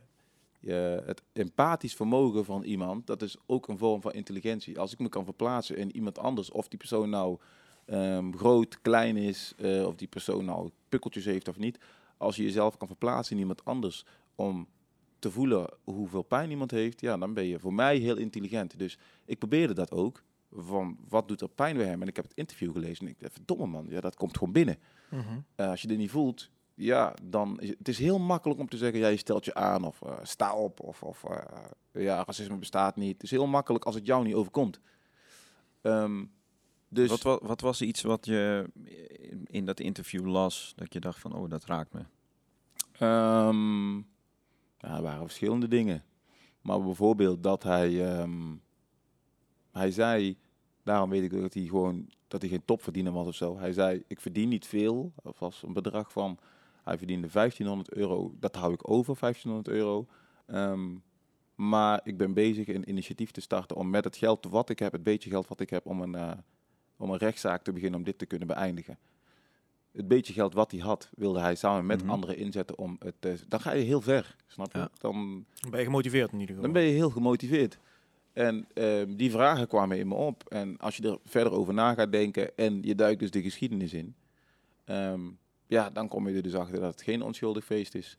je, het empathisch vermogen van iemand, dat is ook een vorm van intelligentie. Als ik me kan verplaatsen in iemand anders, of die persoon nou ehm, groot, klein is, eh, of die persoon nou pukkeltjes heeft of niet. Als je jezelf kan verplaatsen in iemand anders om te voelen hoeveel pijn iemand heeft, ja, dan ben je voor mij heel intelligent. Dus ik probeerde dat ook. Van wat doet er pijn bij hem? En ik heb het interview gelezen en ik dacht, verdomme man, ja, dat komt gewoon binnen. Mhm. Eh, als je dit niet voelt, ja, dan is het is heel makkelijk om te zeggen, ja, je stelt je aan of eh, sta op of, of eh, ja, racisme bestaat niet. Het is heel makkelijk als het jou niet overkomt. Ehm, dus Wat, wa- wat was iets wat je in- in dat interview las, dat je dacht van, oh, dat raakt me? ehm, ja, er waren verschillende dingen. Maar bijvoorbeeld dat hij, ehm, hij zei, daarom weet ik dat hij gewoon, dat hij geen topverdiener was of zo. Hij zei, ik verdien niet veel, of was een bedrag van, hij verdiende 1500 euro, dat hou ik over, 1500 euro. Ehm, maar ik ben bezig een initiatief te starten om met het geld wat ik heb, het beetje geld wat ik heb, om een, eh, om een rechtszaak te beginnen om dit te kunnen beëindigen. Het beetje geld wat hij had, wilde hij samen met Mhm. anderen inzetten om het te... Dan ga je heel ver, snap je? Ja. Dan ben je gemotiveerd in ieder geval. dan ben je heel gemotiveerd. En ehm, die vragen kwamen in me op. En als je er verder over na gaat denken en je duikt dus de geschiedenis in, ehm, ja, dan kom je er dus achter dat het geen onschuldig feest is.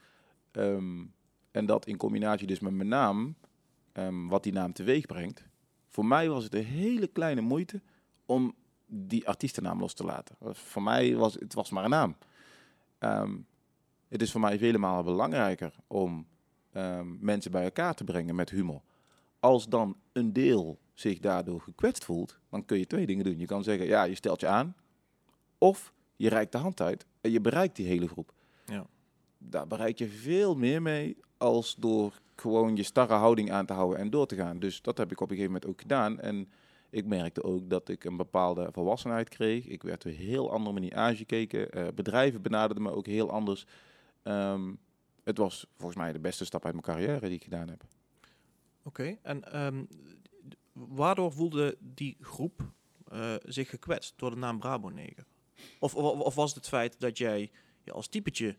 Ehm, en dat in combinatie dus met mijn naam, wat die naam teweeg brengt. Voor mij was het een hele kleine moeite om die artiestennaam los te laten. Voor mij was het was maar een naam. Het is voor mij vele malen belangrijker om mensen bij elkaar te brengen met humor. Als dan een deel zich daardoor gekwetst voelt, dan kun je twee dingen doen. Je kan zeggen, ja, je stelt je aan. Of je reikt de hand uit en je bereikt die hele groep. Ja. Daar bereik je veel meer mee als door gewoon je starre houding aan te houden en door te gaan. Dus dat heb ik op een gegeven moment ook gedaan. En ik merkte ook dat ik een bepaalde volwassenheid kreeg. Ik werd op een heel andere manier aangekeken. Eh, bedrijven benaderden me ook heel anders. Ehm, het was volgens mij de beste stap uit mijn carrière die ik gedaan heb. Oké, en ehm, waardoor voelde die groep eh, zich gekwetst door de naam Brabo-neger? Of, of, of was het het feit dat jij je als typetje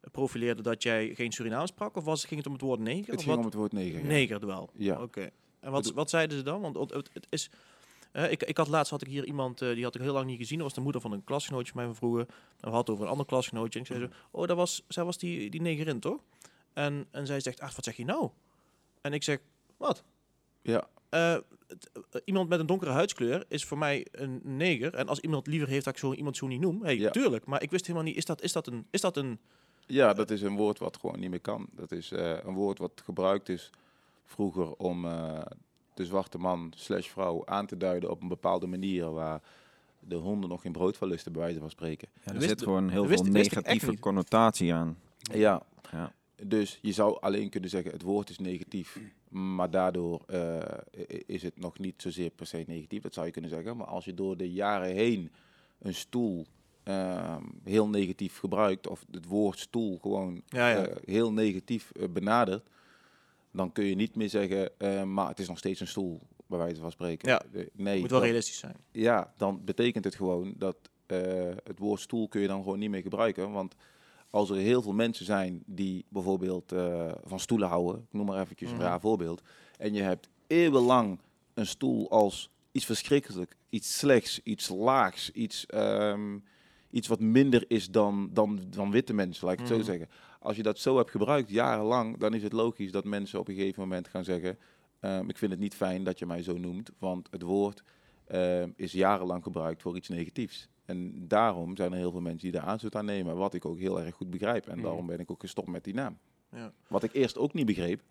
profileerde dat jij geen Surinaams sprak? Of was, ging het om het woord neger? Het ging om het woord neger. ja. Neger wel. Ja. Oké. En wat, wat zeiden ze dan? Want het, is. ik, ik had laatst had ik hier iemand eh, die had ik heel lang niet gezien. Dat was de moeder van een klasgenootje van mij van vroeger. En we hadden over een ander klasgenootje. En ik zei zo, oh, dat was, zij was die, die negerin, toch? En, en zij zegt, ach, wat zeg je nou? En ik zeg, wat? Ja. Eh, eh, iemand met een donkere huidskleur is voor mij een neger. En als iemand liever heeft dat ik zo iemand zo niet noem, hey, Ja. tuurlijk. Maar ik wist helemaal niet, is dat, is dat een, is dat een, Ja, dat is een woord wat gewoon niet meer kan. Dat is eh, een woord wat gebruikt is vroeger om eh, de zwarte man slash vrouw aan te duiden op een bepaalde manier waar de honden nog geen brood van lusten, bij wijze van spreken. Ja, er wist- zit gewoon heel veel negatieve connotatie aan. Ja, Ja. dus je zou alleen kunnen zeggen het woord is negatief, maar daardoor eh, is het nog niet zozeer per se negatief, dat zou je kunnen zeggen. Maar als je door de jaren heen een stoel ehm, heel negatief gebruikt, of het woord stoel gewoon Ja, ja. eh, heel negatief eh, benadert, dan kun je niet meer zeggen, maar het is nog steeds een stoel, bij wijze van spreken. Ja. Nee, moet wel realistisch zijn. ja, dan betekent het gewoon dat het woord stoel kun je dan gewoon niet meer gebruiken. Want als er heel veel mensen zijn die bijvoorbeeld eh, van stoelen houden, ik noem maar eventjes Mhm. een raar voorbeeld, en je hebt eeuwenlang een stoel als iets verschrikkelijk, iets slechts, iets laags, iets, ehm, iets wat minder is dan, dan, dan witte mensen, laat ik het Mhm. zo zeggen. Als je dat zo hebt gebruikt jarenlang, dan is het logisch dat mensen op een gegeven moment gaan zeggen, ehm, ik vind het niet fijn dat je mij zo noemt, want het woord ehm, is jarenlang gebruikt voor iets negatiefs. En daarom zijn er heel veel mensen die daar aanstoot aan nemen, wat ik ook heel erg goed begrijp. En Mhm. daarom ben ik ook gestopt met die naam. Ja. Wat ik eerst ook niet begreep,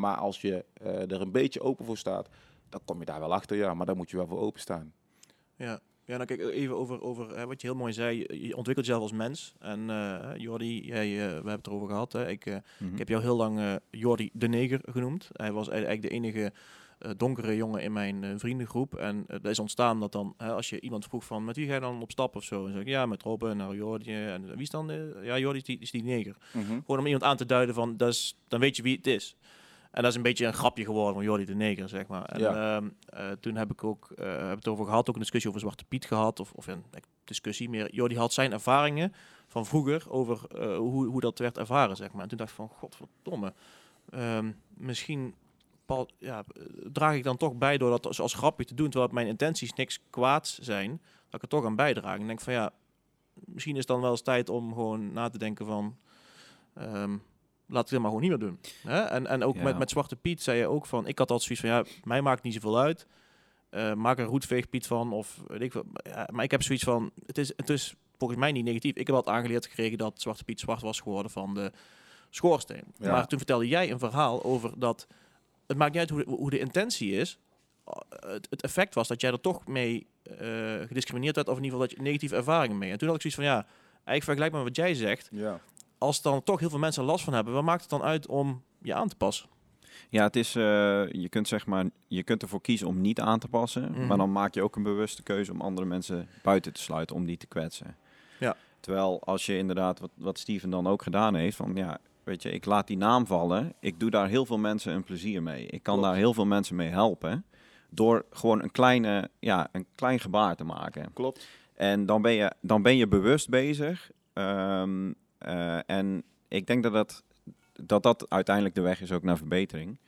maar als je eh, er een beetje open voor staat, dan kom je daar wel achter, ja. Maar daar moet je wel voor openstaan. Ja. Ja, nou kijk, even over, over hè, wat je heel mooi zei. Je- ontwikkelt jezelf als mens. En eh Jordi, jij, eh, we hebben het erover gehad. Hè. Ik, Mhm. ik heb jou heel lang Jordi de Neger genoemd. Hij was eigenlijk de enige donkere jongen in mijn eh, vriendengroep. En eh, dat is ontstaan dat dan, hè, als je iemand vroeg van, met wie ga je dan op stap of zo? En zeg ik, ja, met Robben, nou Jordi. En wie is dan? eh, ja, Jordi is die, is die neger. Gewoon om iemand aan te duiden van, dat is, dan weet je wie het is. En dat is een beetje een grapje geworden van Jordi de Neger, zeg maar. En Ja. ehm, eh, toen heb ik ook eh, heb het over gehad, ook een discussie over Zwarte Piet gehad. Of, of een discussie meer. Jordi had zijn ervaringen van vroeger over eh, hoe, hoe dat werd ervaren, zeg maar. En toen dacht ik van, godverdomme. ehm, misschien ja, draag ik dan toch bij door dat als, als grapje te doen, terwijl mijn intenties niks kwaads zijn, dat ik er toch aan bijdraag. En denk van ja, misschien is het dan wel eens tijd om gewoon na te denken van, ehm, laat ik dit maar gewoon niet meer doen. Hè? En, en ook Ja. met, met Zwarte Piet zei je ook van, ik had altijd zoiets van, ja, mij maakt niet zoveel uit. Eh, maak er een roetveegpiet van of weet ik wat. Ja, maar ik heb zoiets van, het is, het is volgens mij niet negatief. Ik heb altijd aangeleerd gekregen dat Zwarte Piet zwart was geworden van de schoorsteen. Ja. Maar toen vertelde jij een verhaal over dat, het maakt niet uit hoe de, hoe de intentie is. Het, het effect was dat jij er toch mee eh, gediscrimineerd werd, of in ieder geval dat je negatieve ervaringen mee. En toen had ik zoiets van, ja, eigenlijk vergelijk met wat jij zegt. Ja. Als dan toch heel veel mensen last van hebben, wat maakt het dan uit om je aan te passen? Ja, het is, eh, je kunt zeg maar, je kunt ervoor kiezen om niet aan te passen, Mhm. maar dan maak je ook een bewuste keuze om andere mensen buiten te sluiten, om die te kwetsen. Ja. Terwijl als je inderdaad, wat, wat Steven dan ook gedaan heeft, van ja, weet je, ik laat die naam vallen, ik doe daar heel veel mensen een plezier mee. Ik kan Klopt. daar heel veel mensen mee helpen, door gewoon een, kleine, ja, een klein gebaar te maken. Klopt. En dan ben je, dan ben je bewust bezig. Ehm, eh, en ik denk dat dat, dat dat uiteindelijk de weg is ook naar verbetering.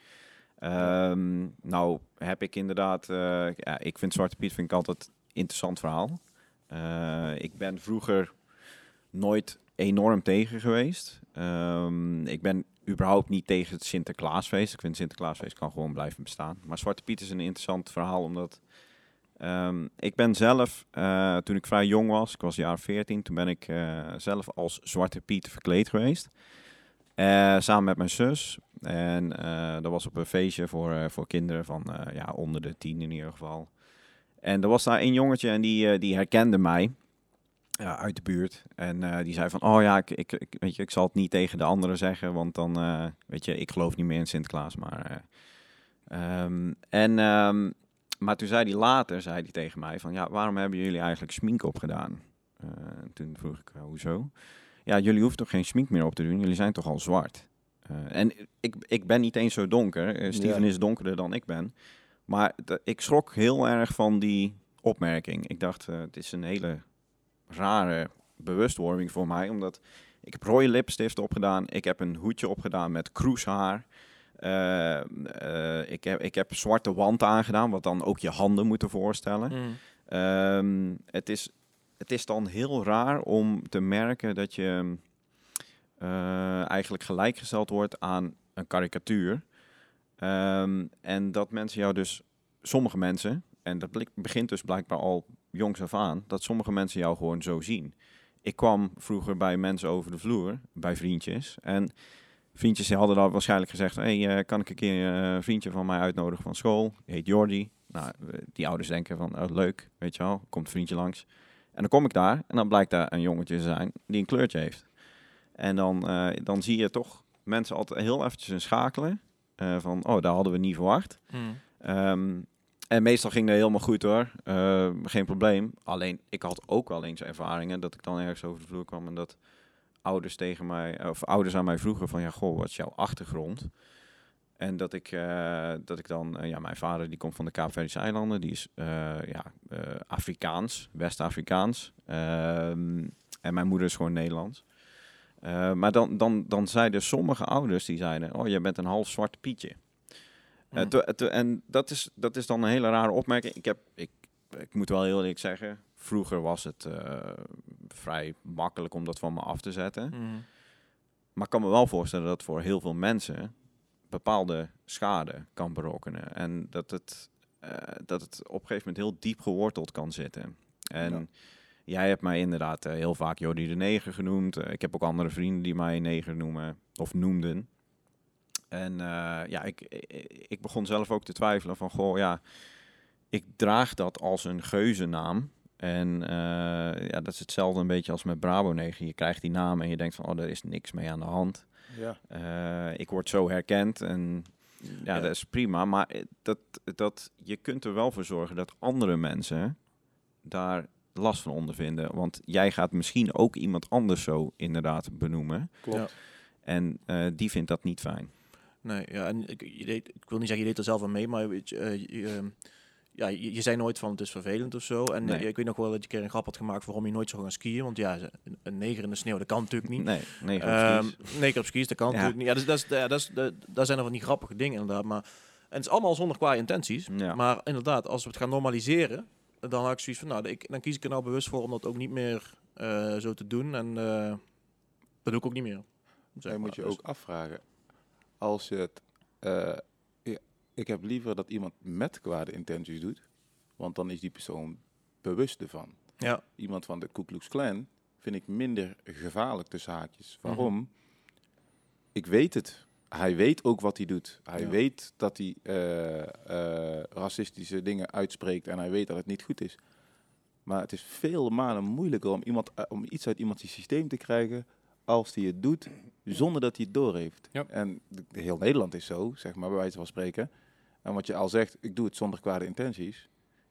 Ehm, Nou heb ik inderdaad, eh, ja, ik vind Zwarte Piet vind ik altijd een interessant verhaal. Eh, ik ben vroeger nooit enorm tegen geweest. Ehm, ik ben überhaupt niet tegen het Sinterklaasfeest. Ik vind Sinterklaasfeest kan gewoon blijven bestaan. Maar Zwarte Piet is een interessant verhaal omdat Ehm, ik ben zelf, eh, toen ik vrij jong was, ik was jaar 14, toen ben ik eh, zelf als Zwarte Piet verkleed geweest. Eh, samen met mijn zus. En dat was op een feestje voor, voor kinderen van ja, onder de tien in ieder geval. En er was daar een jongetje en die, die herkende mij ja, uit de buurt. En eh, die zei van, oh ja, ik, ik, ik- weet je, ik zal het niet tegen de anderen zeggen, want dan, eh, weet je, ik geloof niet meer in Sinterklaas. Maar, eh, ehm, en, ehm, maar toen zei hij later, zei hij tegen mij van, ja, waarom hebben jullie eigenlijk smink opgedaan? Eh, en toen vroeg ik, "Nou, hoezo? Ja, jullie hoeven toch geen smink meer op te doen, jullie zijn toch al zwart? En ik, ik ben niet eens zo donker, Steven Ja. is donkerder dan ik ben. Maar ik schrok heel erg van die opmerking. Ik dacht, het is een hele rare bewustwording voor mij, omdat ik heb rode lipstift opgedaan, ik heb een hoedje opgedaan met kroeshaar. Eh, ik, heb, ik heb zwarte wand aangedaan, wat dan ook je handen moeten voorstellen. Mm. Ehm, het, is, het is dan heel raar om te merken dat je eh, eigenlijk gelijkgesteld wordt aan een karikatuur. Ehm, en dat mensen jou dus, sommige mensen, en dat begint dus blijkbaar al jongs af aan, dat sommige mensen jou gewoon zo zien. Ik kwam vroeger bij mensen over de vloer, bij vriendjes, en Vriendjes hadden dan waarschijnlijk gezegd... hey, eh, kan ik een keer eh, een vriendje van mij uitnodigen van school? Die heet Jordi. Nou, eh, die ouders denken van, oh, leuk, weet je wel. Komt een vriendje langs. En dan kom ik daar en dan blijkt daar een jongetje te zijn die een kleurtje heeft. En dan, dan zie je toch mensen altijd heel eventjes een schakelen. van, oh, daar hadden we niet verwacht. Mm. Ehm, en meestal ging dat helemaal goed hoor. Eh, geen probleem. Alleen, ik had ook wel eens ervaringen dat ik dan ergens over de vloer kwam en dat ouders tegen mij, of ouders aan mij vroegen van, ja, goh, wat is jouw achtergrond? En dat ik, eh, dat ik dan, eh, ja, mijn vader die komt van de Kaapverdische eilanden, die is ja, Afrikaans, West-Afrikaans. Ehm, en mijn moeder is gewoon Nederlands. Maar dan, dan, dan zeiden sommige ouders, die zeiden, oh, je bent een half zwart Pietje. Eh, to- to- en dat is, dat is dan een hele rare opmerking. Ik, heb, ik, ik moet wel heel eerlijk zeggen, vroeger was het eh, vrij makkelijk om dat van me af te zetten. Mm. Maar ik kan me wel voorstellen dat voor heel veel mensen bepaalde schade kan berokkenen. En dat het, eh, dat het op een gegeven moment heel diep geworteld kan zitten. En Ja. jij hebt mij inderdaad eh, heel vaak Jody de Neger genoemd. Eh, ik heb ook andere vrienden die mij Neger noemen of noemden. En eh, ja, ik, ik, begon zelf ook te twijfelen van, goh, ja, ik draag dat als een geuzennaam. En eh, ja, dat is hetzelfde een beetje als met Brabo 9. Je krijgt die naam en je denkt van, oh, er is niks mee aan de hand. Ja. Eh, ik word zo herkend en ja, Ja. dat is prima. Maar dat, dat, je kunt er wel voor zorgen dat andere mensen daar last van ondervinden. Want jij gaat misschien ook iemand anders zo inderdaad benoemen. Klopt. Ja. En die vindt dat niet fijn. Nee, ja, en ik, je deed, ik wil niet zeggen je deed er zelf aan mee, maar weet je, eh, je, ehm, ja, je, je zei nooit van het is vervelend of zo. En Nee. eh, ik weet nog wel dat je een keer een grap had gemaakt waarom je nooit zou gaan skiën. Want ja, een, een neger in de sneeuw, dat kan natuurlijk niet. Nee, nee, Ehm neger op skis, dat kan Ja. natuurlijk niet. Ja, dus, dat is, ja, dat is, dat, daar zijn er van die grappige dingen inderdaad. Maar, en het is allemaal zonder qua intenties. Ja. Maar inderdaad, als we het gaan normaliseren, dan had ik zoiets van, nou, ik, dan kies ik er nou bewust voor om dat ook niet meer eh, zo te doen. En eh, dat doe ik ook niet meer. Zeg maar. moet je Dus- ook afvragen, als je het, eh, ik heb liever dat iemand met kwade intenties doet, want dan is die persoon bewust ervan. Ja, Iemand van de Ku Klux Klan vind ik minder gevaarlijk tussen haakjes. Waarom? Ik weet het. Hij weet ook wat hij doet. Hij Ja. weet dat hij eh, eh, racistische dingen uitspreekt en hij weet dat het niet goed is. Maar het is vele malen moeilijker om, iemand, om iets uit iemands systeem te krijgen als hij het doet zonder dat hij het doorheeft. Ja. En heel Nederland is zo, zeg maar, bij wijze van spreken. En wat je al zegt, ik doe het zonder kwade intenties.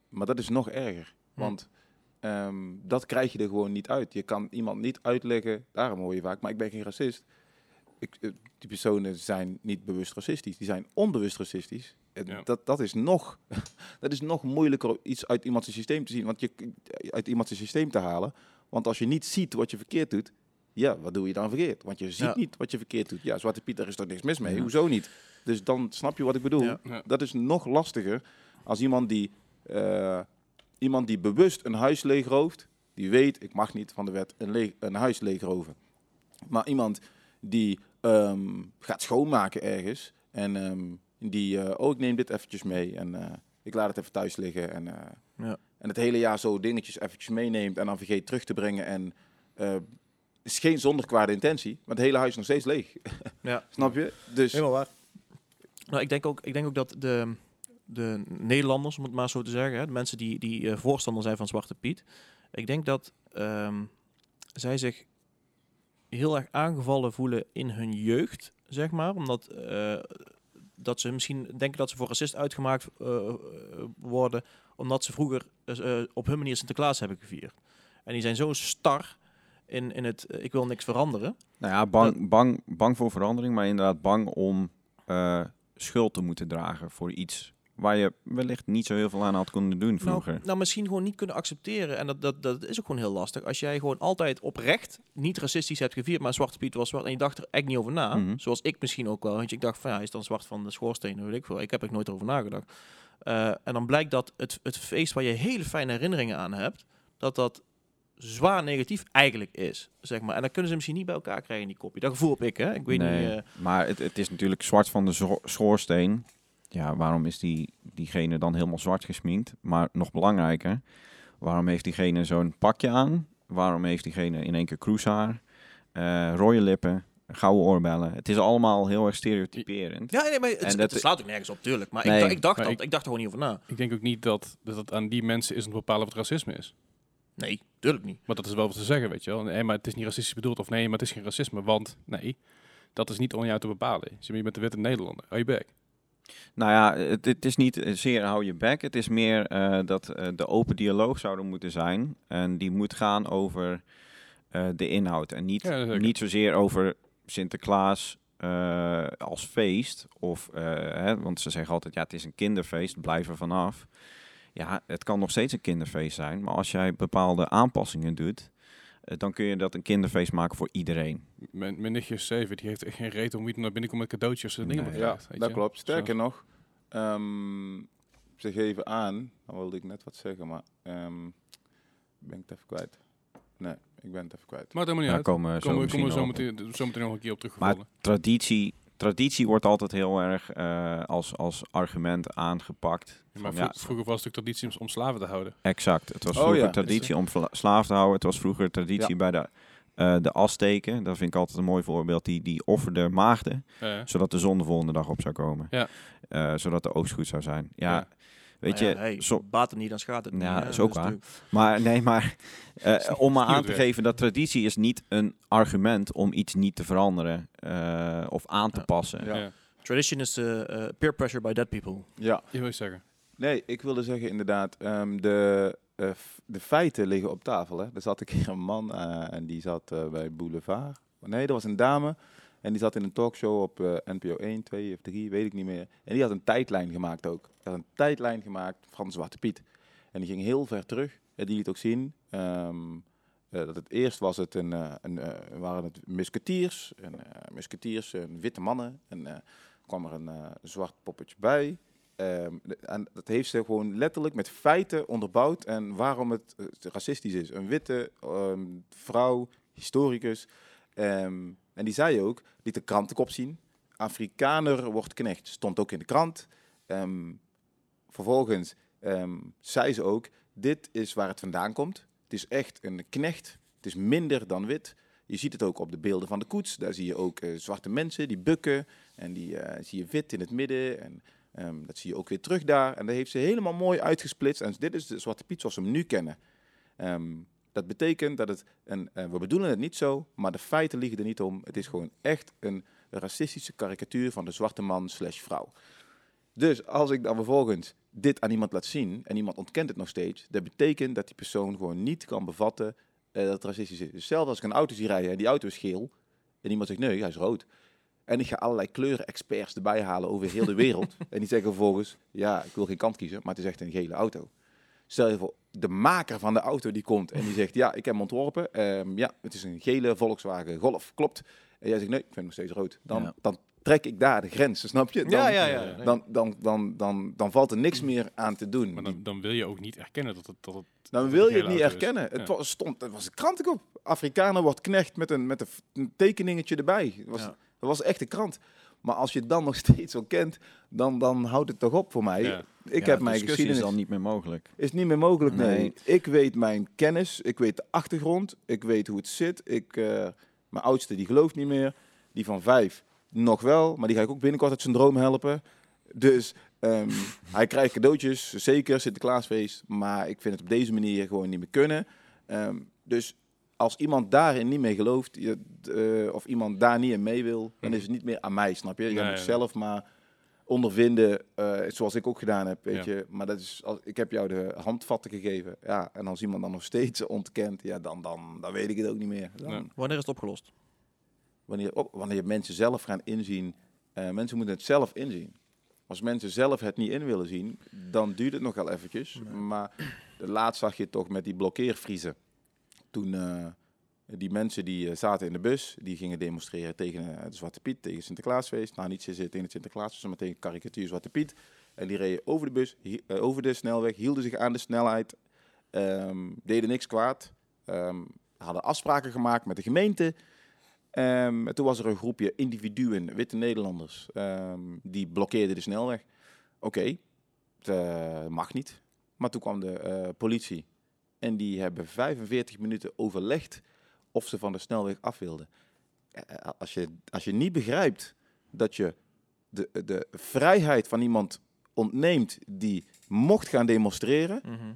Maar dat is nog erger. Hm. Want ehm, dat krijg je er gewoon niet uit. Je kan iemand niet uitleggen, daarom hoor je vaak, maar ik ben geen racist. Ik, eh, die personen zijn niet bewust racistisch, die zijn onbewust racistisch. En Ja. dat, dat, is nog, dat is nog moeilijker om iets uit iemands systeem te zien, want je, uit iemands systeem te halen. Want als je niet ziet wat je verkeerd doet, ja, wat doe je dan verkeerd? Want je ziet Ja. niet wat je verkeerd doet. Ja, Zwarte Piet, daar is toch niks mis mee? Ja. Hoezo niet? Dus dan snap je wat ik bedoel. Ja. Dat is nog lastiger als iemand die, eh, iemand die bewust een huis leegrooft, die weet, ik mag niet van de wet een, een huis leegroven. Maar iemand die ehm, gaat schoonmaken ergens en ehm, die, eh, oh ik neem dit eventjes mee en eh, ik laat het even thuis liggen en, Ja. en het hele jaar zo dingetjes eventjes meeneemt en dan vergeet terug te brengen en is geen zonder kwade intentie, maar het hele huis is nog steeds leeg. ja. Snap je? Dus Helemaal waar. Nou, ik denk ook, ik denk ook dat de, de Nederlanders, om het maar zo te zeggen, hè, de mensen die, die eh, voorstander zijn van Zwarte Piet, ik denk dat ehm, zij zich heel erg aangevallen voelen in hun jeugd, zeg maar. Omdat eh, dat ze misschien denken dat ze voor racist uitgemaakt eh, worden, omdat ze vroeger op hun manier Sinterklaas hebben gevierd. En die zijn zo star in, in het, eh, ik wil niks veranderen. Nou ja, bang, bang, bang voor verandering, maar inderdaad bang om eh, schuld te moeten dragen voor iets waar je wellicht niet zo heel veel aan had kunnen doen vroeger. Nou, nou, misschien gewoon niet kunnen accepteren. En dat, dat, dat is ook gewoon heel lastig. Als jij gewoon altijd oprecht niet racistisch hebt gevierd, maar Zwarte Piet was zwart en je dacht er echt niet over na. Mhm. Zoals ik misschien ook wel. Want ik dacht van ja, hij is dan zwart van de schoorsteen, weet ik veel. Ik heb er nooit over nagedacht. Eh, en dan blijkt dat het, het feest waar je hele fijne herinneringen aan hebt, dat dat zwaar negatief eigenlijk is. Zeg maar. En dan kunnen ze misschien niet bij elkaar krijgen, die kopje. Dat gevoel heb ik, hè. Ik weet Nee, niet... eh, Maar het, het is natuurlijk zwart van de schoorsteen. Ja, waarom is die, diegene dan helemaal zwart gesminkt? Maar nog belangrijker, waarom heeft diegene zo'n pakje aan? Waarom heeft diegene in één keer kroeshaar, eh rode lippen? gouden oorbellen. Het is allemaal heel erg stereotyperend. Ja, nee, maar het, En het, dat- slaat ook nergens op, tuurlijk. Maar Nee. ik, dacht- ik, dacht Maar dat, ik- ik dacht er gewoon niet over na. Ik denk ook niet dat, dat het aan die mensen is om te bepalen wat racisme is. Nee, tuurlijk niet. Maar dat is wel wat ze zeggen, weet je wel. Nee, maar het is niet racistisch bedoeld. Of nee, maar het is geen racisme. Want nee, dat is niet om jou te bepalen. Zie je, bent de witte Nederlander. Hou je bek. Nou ja, het, het is niet zeer hou je bek. Het is meer eh, dat eh, de open dialoog zou er moeten zijn. En die moet gaan over eh, de inhoud. En niet, Ja, niet zozeer over Sinterklaas eh, als feest. Of, eh, hè, want ze zeggen altijd, ja, het is een kinderfeest, blijf er vanaf. Ja, het kan nog steeds een kinderfeest zijn. Maar als jij bepaalde aanpassingen doet, eh, dan kun je dat een kinderfeest maken voor iedereen. Mijn, mijn nichtje is zeven. Die heeft echt geen reet om wie er naar binnen komt met cadeautjes en dingen. Nee. Ja, weet dat je. klopt. Sterker Zo. nog, ehm, ze geven aan, dan wilde ik net wat zeggen, maar ehm, ben ik het even kwijt. Nee, ik ben het even kwijt. Maakt helemaal niet Daar uit. komen we zo Komen we komen zo nog op. meteen, zo meteen nog een keer op Maar teruggevallen. traditie, traditie wordt altijd heel erg eh, als, als argument aangepakt. Ja, maar Van, vro- ja, vroeger was het ook traditie om- slaven te houden. exact. Het was Oh, vroeger ja. traditie om slaaf te houden. Het was vroeger traditie Ja. bij de, eh de Azteken. Dat vind ik altijd een mooi voorbeeld. Die, die offerden maagden, zodat de zon de volgende dag op zou komen. Ja. Eh, zodat de oogst goed zou zijn. Ja, Weet Maar je, hey, zo- baat het niet, dan schaadt het niet. Ja, hè. is ook Dus waar. natuurlijk- maar nee, maar eh, om maar aan te geven dat traditie is niet een argument om iets niet te veranderen eh, of aan te Ja. passen. Ja. ja. Tradition is eh, peer pressure by dead people. Ja, Je wil zeggen. nee, ik wilde zeggen inderdaad, ehm, de, eh, de feiten liggen op tafel. Hè. Er zat een keer een man eh, en die zat bij Boulevard. Nee, er was een dame en die zat in een talkshow op NPO 1, 2 of 3, weet ik niet meer. En die had een tijdlijn gemaakt ook. Die had een tijdlijn gemaakt van Zwarte Piet. En die ging heel ver terug. En die liet ook zien ehm, eh, dat het eerst was het een, eh, een, eh, waren het musketiers, en, musketiers, witte mannen. En kwam er een zwart poppetje bij. Ehm, en dat heeft ze gewoon letterlijk met feiten onderbouwd en waarom het racistisch is. Een witte ehm, vrouw, historicus. En die zei ook, liet de krantenkop zien. Afrikaner wordt knecht. Stond ook in de krant. Ehm, vervolgens ehm, zei ze ook, dit is waar het vandaan komt. Het is echt een knecht. Het is minder dan wit. Je ziet het ook op de beelden van de koets. Daar zie je ook eh, zwarte mensen die bukken. En die eh, zie je wit in het midden. En ehm, dat zie je ook weer terug daar. En dat heeft ze helemaal mooi uitgesplitst. En dit is de Zwarte Piet zoals we hem nu kennen. Ehm, dat betekent dat het, een, eh, we bedoelen het niet zo, maar de feiten liegen er niet om. Het is gewoon echt een racistische karikatuur van de zwarte man slash vrouw. Dus als ik dan vervolgens dit aan iemand laat zien en iemand ontkent het nog steeds, dat betekent dat die persoon gewoon niet kan bevatten eh, dat het racistisch is. Dus zelfs als ik een auto zie rijden en die auto is geel en iemand zegt nee, hij is rood. En ik ga allerlei kleuren-experts erbij halen over heel de wereld. en die zeggen vervolgens, ja, ik wil geen kant kiezen, maar het is echt een gele auto. Stel je voor, de maker van de auto die komt en die zegt, ja, ik heb hem ontworpen. Ehm, ja, het is een gele Volkswagen Golf, klopt. En jij zegt, nee, ik vind hem nog steeds rood. Dan, Ja. dan trek ik daar de grens, snap je? Dan, ja, ja, ja. Dan, dan, dan, dan, dan valt er niks meer aan te doen. Maar dan, dan wil je ook niet erkennen dat het... Dat het dan dat wil het je het niet erkennen. Het Ja. was, stond, het was een krantenkop. Afrikaner wordt knecht met een, met een, tekeningetje erbij. Het was, Ja. het was echt een krant. Maar als je het dan nog steeds al kent, dan, dan houdt het toch op voor mij. Ik Ja, heb mijn geschiedenis. is dan niet meer mogelijk. Is niet meer mogelijk, nee. Nee. Ik weet mijn kennis, ik weet de achtergrond, ik weet hoe het zit. Ik, eh, mijn oudste die gelooft niet meer, die van vijf nog wel, maar die ga ik ook binnenkort uit zijn droom helpen. Dus ehm, hij krijgt cadeautjes, zeker, Sinterklaasfeest, maar ik vind het op deze manier gewoon niet meer kunnen. Ehm, dus als iemand daarin niet meer gelooft, eh, of iemand daar niet in mee wil, dan is het niet meer aan mij, snap je? Je Nee, moet nee. zelf maar ondervinden, eh, zoals ik ook gedaan heb, weet Ja. je. Maar dat is, als, ik heb jou de handvatten gegeven, ja. En als iemand dan nog steeds ontkent, ja, dan, dan, dan weet ik het ook niet meer. Dan, Nee. Wanneer is het opgelost? wanneer, ook wanneer mensen zelf gaan inzien, eh, mensen moeten het zelf inzien. Als mensen zelf het niet in willen zien, dan duurt het nog wel eventjes. Maar de laatst zag je het toch met die blokkeervriezen. Toen eh, die mensen die eh, zaten in de bus, die gingen demonstreren tegen eh, de Zwarte Piet, tegen Sinterklaasfeest. Nou, niet zozeer tegen het Sinterklaasfeest, maar tegen karikatuur Zwarte Piet. En die reden over de bus, eh, over de snelweg, hielden zich aan de snelheid, ehm, deden niks kwaad. ehm, hadden afspraken gemaakt met de gemeente. Ehm, en toen was er een groepje individuen, witte Nederlanders, die blokkeerden de snelweg. Oké, het eh, mag niet. Maar toen kwam de eh, politie en die hebben 45 minuten overlegd of ze van de snelweg af wilden. eh, als je, als je niet begrijpt dat je de, de vrijheid van iemand ontneemt die mocht gaan demonstreren, Mhm.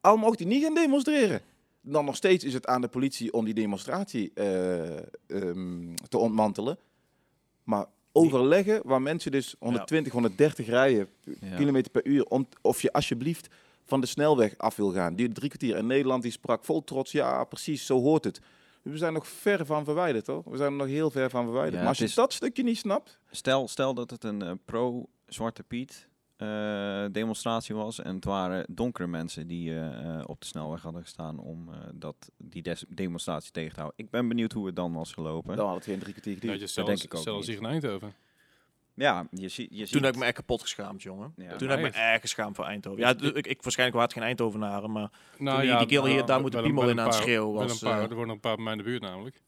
al mocht hij niet gaan demonstreren. Dan nog steeds is het aan de politie om die demonstratie eh, ehm, te ontmantelen. Maar overleggen waar mensen dus 120, 130 rijden Ja. kilometer per uur, om, of je alsjeblieft van de snelweg af wil gaan. Die drie kwartier. En Nederland die sprak vol trots, ja precies, zo hoort het. We zijn nog ver van verwijderd hoor. We zijn er nog heel ver van verwijderd. Ja, maar als je dat stukje niet snapt, Stel, stel dat het een eh, pro-Zwarte Piet eh, demonstratie was en het waren donkere mensen die eh, op de snelweg hadden gestaan om eh, dat, die des- demonstratie tegen te houden. Ik ben benieuwd hoe het dan was gelopen. dan had het geen drie kwartier Nou, geduurd. je dat zelfs, denk ik ook zelfs niet. hier in Eindhoven. Ja, je, zie, je ziet... Toen heb ik me echt kapot geschaamd, jongen. Ja. Toen heb ik me Echt? erg geschaamd voor Eindhoven. Ja, ik, ik waarschijnlijk het geen Eindhovenaren, maar Nou, Toen die- die kerel hier daar moet de piemel in aan het schreeuwen was, Een paar, eh. er wonen een paar bij mij in de buurt namelijk.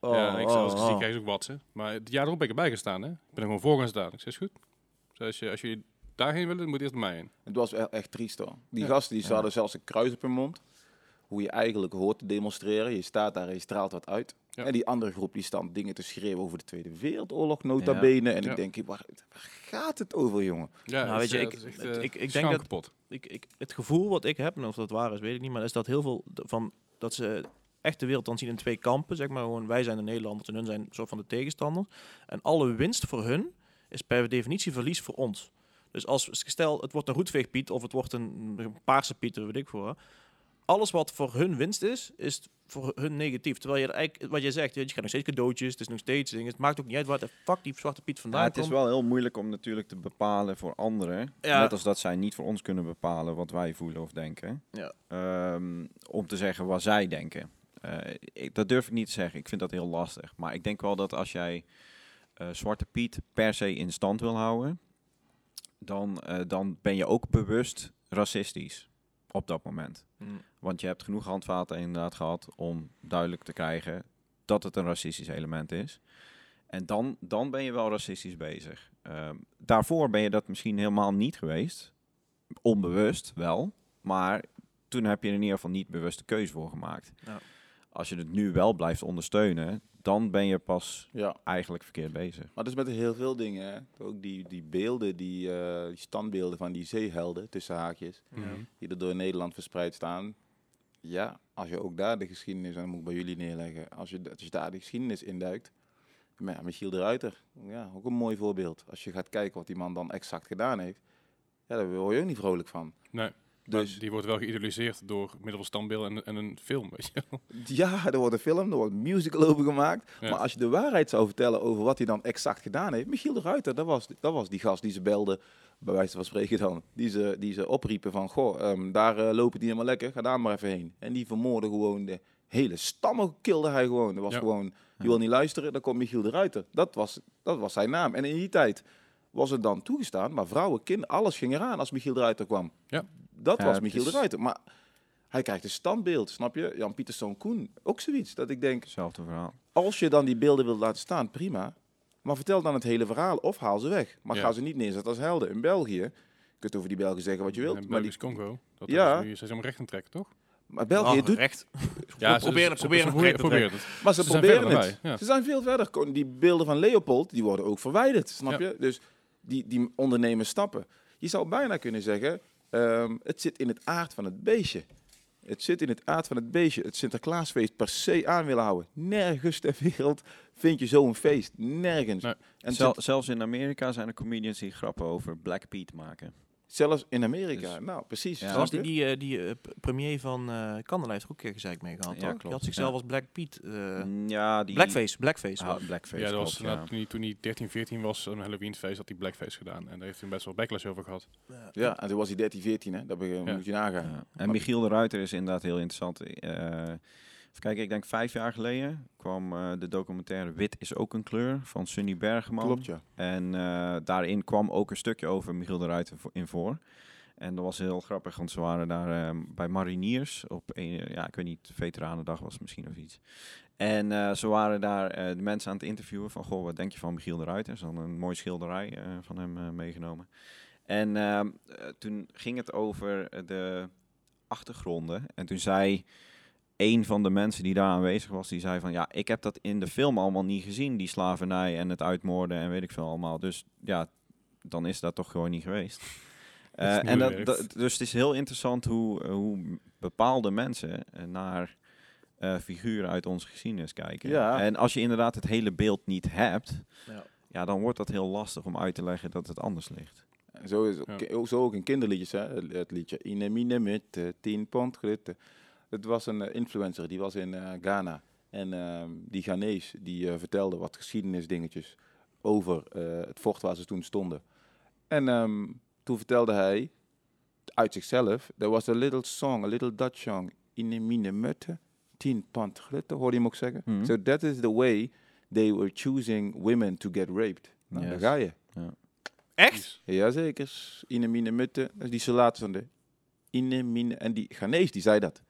Oh, ja, ik zelfs oh, zie oh. ik ook watsen. Maar het jaar erop ben ik erbij gestaan, hè. Ik ben er gewoon voor gaan staan. Ik zeg, is goed. Dus als, je, als jullie daarheen willen, dan moet je eerst bij mij heen. Het was echt triest hoor. Die Ja. gasten die Ja. hadden zelfs een kruis op hun mond. Hoe je eigenlijk hoort te demonstreren. Je staat daar en je straalt wat uit. Ja. En die andere groep die staan dingen te schreeuwen over de Tweede Wereldoorlog nota bene. En Ja. ik denk, waar, waar gaat het over jongen? Ja, Nou, het weet je, eh, ik- echt, ik- ik denk dat- kapot. ik, ik, het gevoel wat ik heb, en of dat waar is, weet ik niet, maar is dat heel veel van dat ze echt de wereld dan zien in twee kampen, zeg maar gewoon wij zijn de Nederlanders en hun zijn een soort van de tegenstander. En alle winst voor hun is per definitie verlies voor ons. Dus als stel het wordt een roetveegpiet of het wordt een, een paarse piet, weet ik voor. Alles wat voor hun winst is, is voor hun negatief. Terwijl je eigenlijk, wat je zegt, je krijgt nog steeds cadeautjes, het is nog steeds dingen. Het maakt ook niet uit waar de fuck die zwarte piet vandaan Ja, het is komt. wel heel moeilijk om natuurlijk te bepalen voor anderen. Ja. Net als dat zij niet voor ons kunnen bepalen wat wij voelen of denken. Ja. Ehm, om te zeggen wat zij denken. Eh, ik, dat durf ik niet te zeggen. Ik vind dat heel lastig. Maar ik denk wel dat als jij eh, Zwarte Piet per se in stand wil houden, dan, eh, dan ben je ook bewust racistisch op dat moment. Mm. Want je hebt genoeg handvaten inderdaad gehad om duidelijk te krijgen dat het een racistisch element is. En dan, dan ben je wel racistisch bezig. Ehm, daarvoor ben je dat misschien helemaal niet geweest. Onbewust wel. Maar toen heb je er in ieder geval niet bewust de keuze voor gemaakt. Ja. Als je het nu wel blijft ondersteunen, dan ben je pas Ja. eigenlijk verkeerd bezig. Maar dat is met heel veel dingen. Hè. Ook die, die beelden, die, eh, die standbeelden van die zeehelden, tussen haakjes, die er door Nederland verspreid staan. Ja, als je ook daar de geschiedenis, en dat moet ik bij jullie neerleggen, als je, als je daar de geschiedenis induikt. Maar ja, Michiel de Ruiter, ja, ook een mooi voorbeeld. Als je gaat kijken wat die man dan exact gedaan heeft, ja, daar word je ook niet vrolijk van. Nee, Dus maar die wordt wel geïdoliseerd door middel van standbeelden en, en een film, weet je wel. ja, er wordt een film, er wordt een musical over gemaakt. Ja. Maar als je de waarheid zou vertellen over wat hij dan exact gedaan heeft. Michiel de Ruiter, dat was, dat was die gast die ze belde, bij wijze van spreken dan. Die ze, die ze opriepen van, goh, ehm, daar eh, lopen die helemaal lekker, ga daar maar even heen. En die vermoorden gewoon de hele stammen, kilde hij gewoon. Dat was Ja. gewoon, je wil niet luisteren, dan komt Michiel de Ruiter. Dat was, dat was zijn naam. En in die tijd was het dan toegestaan, maar vrouwen, kinderen, alles ging eraan als Michiel de Ruiter kwam. Ja. Dat Ja, was het Michiel is- de Ruiter. Maar hij krijgt een standbeeld, snap je? Jan Pieterszoon Koen, ook zoiets. Dat ik denk, Hetzelfde verhaal. als je dan die beelden wilt laten staan, prima. Maar vertel dan het hele verhaal of haal ze weg. Maar Ja. ga ze niet neerzetten als helden. In België, je kunt over die Belgen zeggen wat je wilt. En Maar, die, Congo. Dat Ja. is nu, ze zijn om recht aan het trekken, toch? maar België Oh, doet... recht. Ja, ze proberen- ze, proberen ze, nog recht te proberen het. Maar ze, proberen het. ja. Ze zijn veel verder. Die beelden van Leopold, die worden ook verwijderd. Snap Ja. je? Dus die, die ondernemen stappen. Je zou bijna kunnen zeggen, ehm, het zit in het aard van het beestje. Het zit in het aard van het beestje. Het Sinterklaasfeest per se aan willen houden. Nergens ter wereld vind je zo'n feest. Nergens. Nee. En Zel- zelfs in Amerika zijn er comedians die grappen over Black Pete maken. Zelfs in Amerika. Dus- nou, precies. Ja. die, die, eh, die eh, premier van eh Kandela heeft er ook een keer gezeik mee gehad, Ja, toch? Die klopt, had zichzelf ja. als Black Pete... eh, Mm, ja, die... Blackface, Blackface. Ah, blackface, Ja, dat was klopt, inderdaad toen, hij, toen hij 13, 14 was, een Halloweenfeest, had hij blackface gedaan. En daar heeft hij best wel backlash over gehad. Ja, en toen was hij 13, 14, hè. Dat Ja. moet je nagaan. Ja. En Michiel de Ruiter is inderdaad heel interessant. Eh, kijken, ik denk vijf jaar geleden kwam eh, de documentaire Wit is ook een kleur van Sunny Bergman. Klopt, ja. En eh, daarin kwam ook een stukje over Michiel de Ruiter in voor. En dat was heel grappig, want ze waren daar eh, bij Mariniers op een, ja, ik weet niet, Veteranendag was misschien of iets. En eh, ze waren daar eh, de mensen aan het interviewen van, goh, wat denk je van Michiel de Ruiter? Ze hadden een mooie schilderij eh, van hem eh, meegenomen. En ehm, eh, toen ging het over de achtergronden. En toen zei een van de mensen die daar aanwezig was, die zei van ja, ik heb dat in de film allemaal niet gezien, die slavernij en het uitmoorden en weet ik veel allemaal. Dus ja, dan is dat toch gewoon niet geweest. Eh, en dat, dus het is heel interessant hoe, hoe bepaalde mensen eh, naar eh, figuren uit onze geschiedenis kijken. Ja. En als je inderdaad het hele beeld niet hebt, Ja. ja, dan wordt dat heel lastig om uit te leggen dat het anders ligt. En Zo, is, ook- Ja. zo ook in kinderliedjes, hè? Het, liedje Ine mine met eh, 10 pond. Het was een eh, influencer, die was in eh, Ghana. En ehm, die Ghanese, die eh, vertelde wat geschiedenisdingetjes over eh, het fort waar ze toen stonden. En ehm, toen vertelde hij uit zichzelf, there was a little song, a little Dutch song, Ine mine mutte, 10 pond glitter, hoorde je hem ook zeggen? Mhm. So that is the way they were choosing women to get raped. Nou, daar ga je. Echt? Jazeker. Ine mine mutte. Die salaat van de Ine mine. En die Ghanese, die zei dat.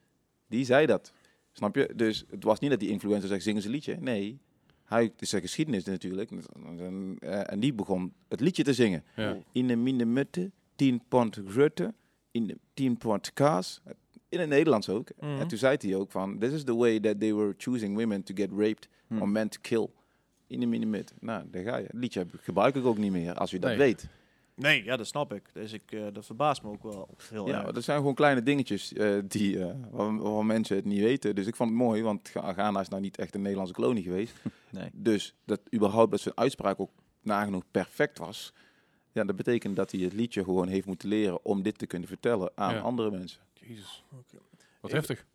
Die zei dat. Snap je? Dus het was niet dat die influencer zegt, zingen ze een liedje. Nee. Hij, het is zijn geschiedenis natuurlijk. En, eh, en die begon het liedje te zingen. Ja. Ine mine mutte, 10 pond grutte, in 10 pond kaas. In het Nederlands ook. Mhm. En toen zei hij ook van, this is the way that they were choosing women to get raped Hm. or men to kill. Ine mine mutte. Nou, daar ga je. Het liedje gebruik ik ook niet meer, als je dat Nee. weet. Nee, ja, dat snap ik. Dus ik, eh, dat verbaast me ook wel heel Ja, erg. dat zijn gewoon kleine dingetjes eh, die, eh waar, waar mensen het niet weten. Dus ik vond het mooi, want Ghana is nou niet echt een Nederlandse kolonie geweest. Nee. Dus dat überhaupt dat zijn uitspraak ook nagenoeg perfect was. Ja, dat betekent dat hij het liedje gewoon heeft moeten leren om dit te kunnen vertellen aan Ja. andere mensen. Jezus. Oké. Wat Ik- heftig.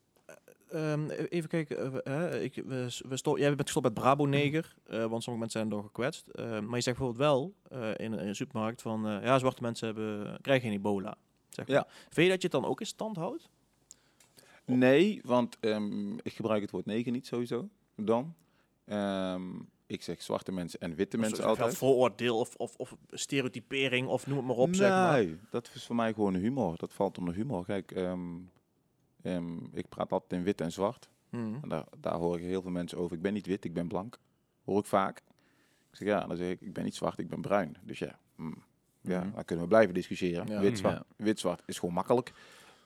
Ehm, even kijken. eh, ik, we, jij bent gestopt met Brabo Neger, eh, want sommige mensen zijn door gekwetst. Eh, maar je zegt bijvoorbeeld wel eh, in, een- in een supermarkt van, ja, zwarte mensen hebben, krijgen geen ebola. Zeg maar. Ja. Vind je dat je het dan ook in stand houdt? Nee, want ehm, ik gebruik het woord neger niet sowieso. Dan. Ehm, ik zeg zwarte mensen en witte mensen Of altijd. Vooroordeel of, of, of stereotypering of noem het maar op, zeg maar. Nee, dat is voor mij gewoon humor. Dat valt onder humor. Kijk, ehm, ehm, ik praat altijd in wit en zwart. En daar, daar hoor ik heel veel mensen over. Ik ben niet wit, ik ben blank. Hoor ik vaak. Ik zeg ja, dan zeg ik, ik ben niet zwart, ik ben bruin. Dus ja, mm, ja Mhm. dan kunnen we blijven discussiëren. Ja. Wit, zwart, Ja. wit, zwart is gewoon makkelijk.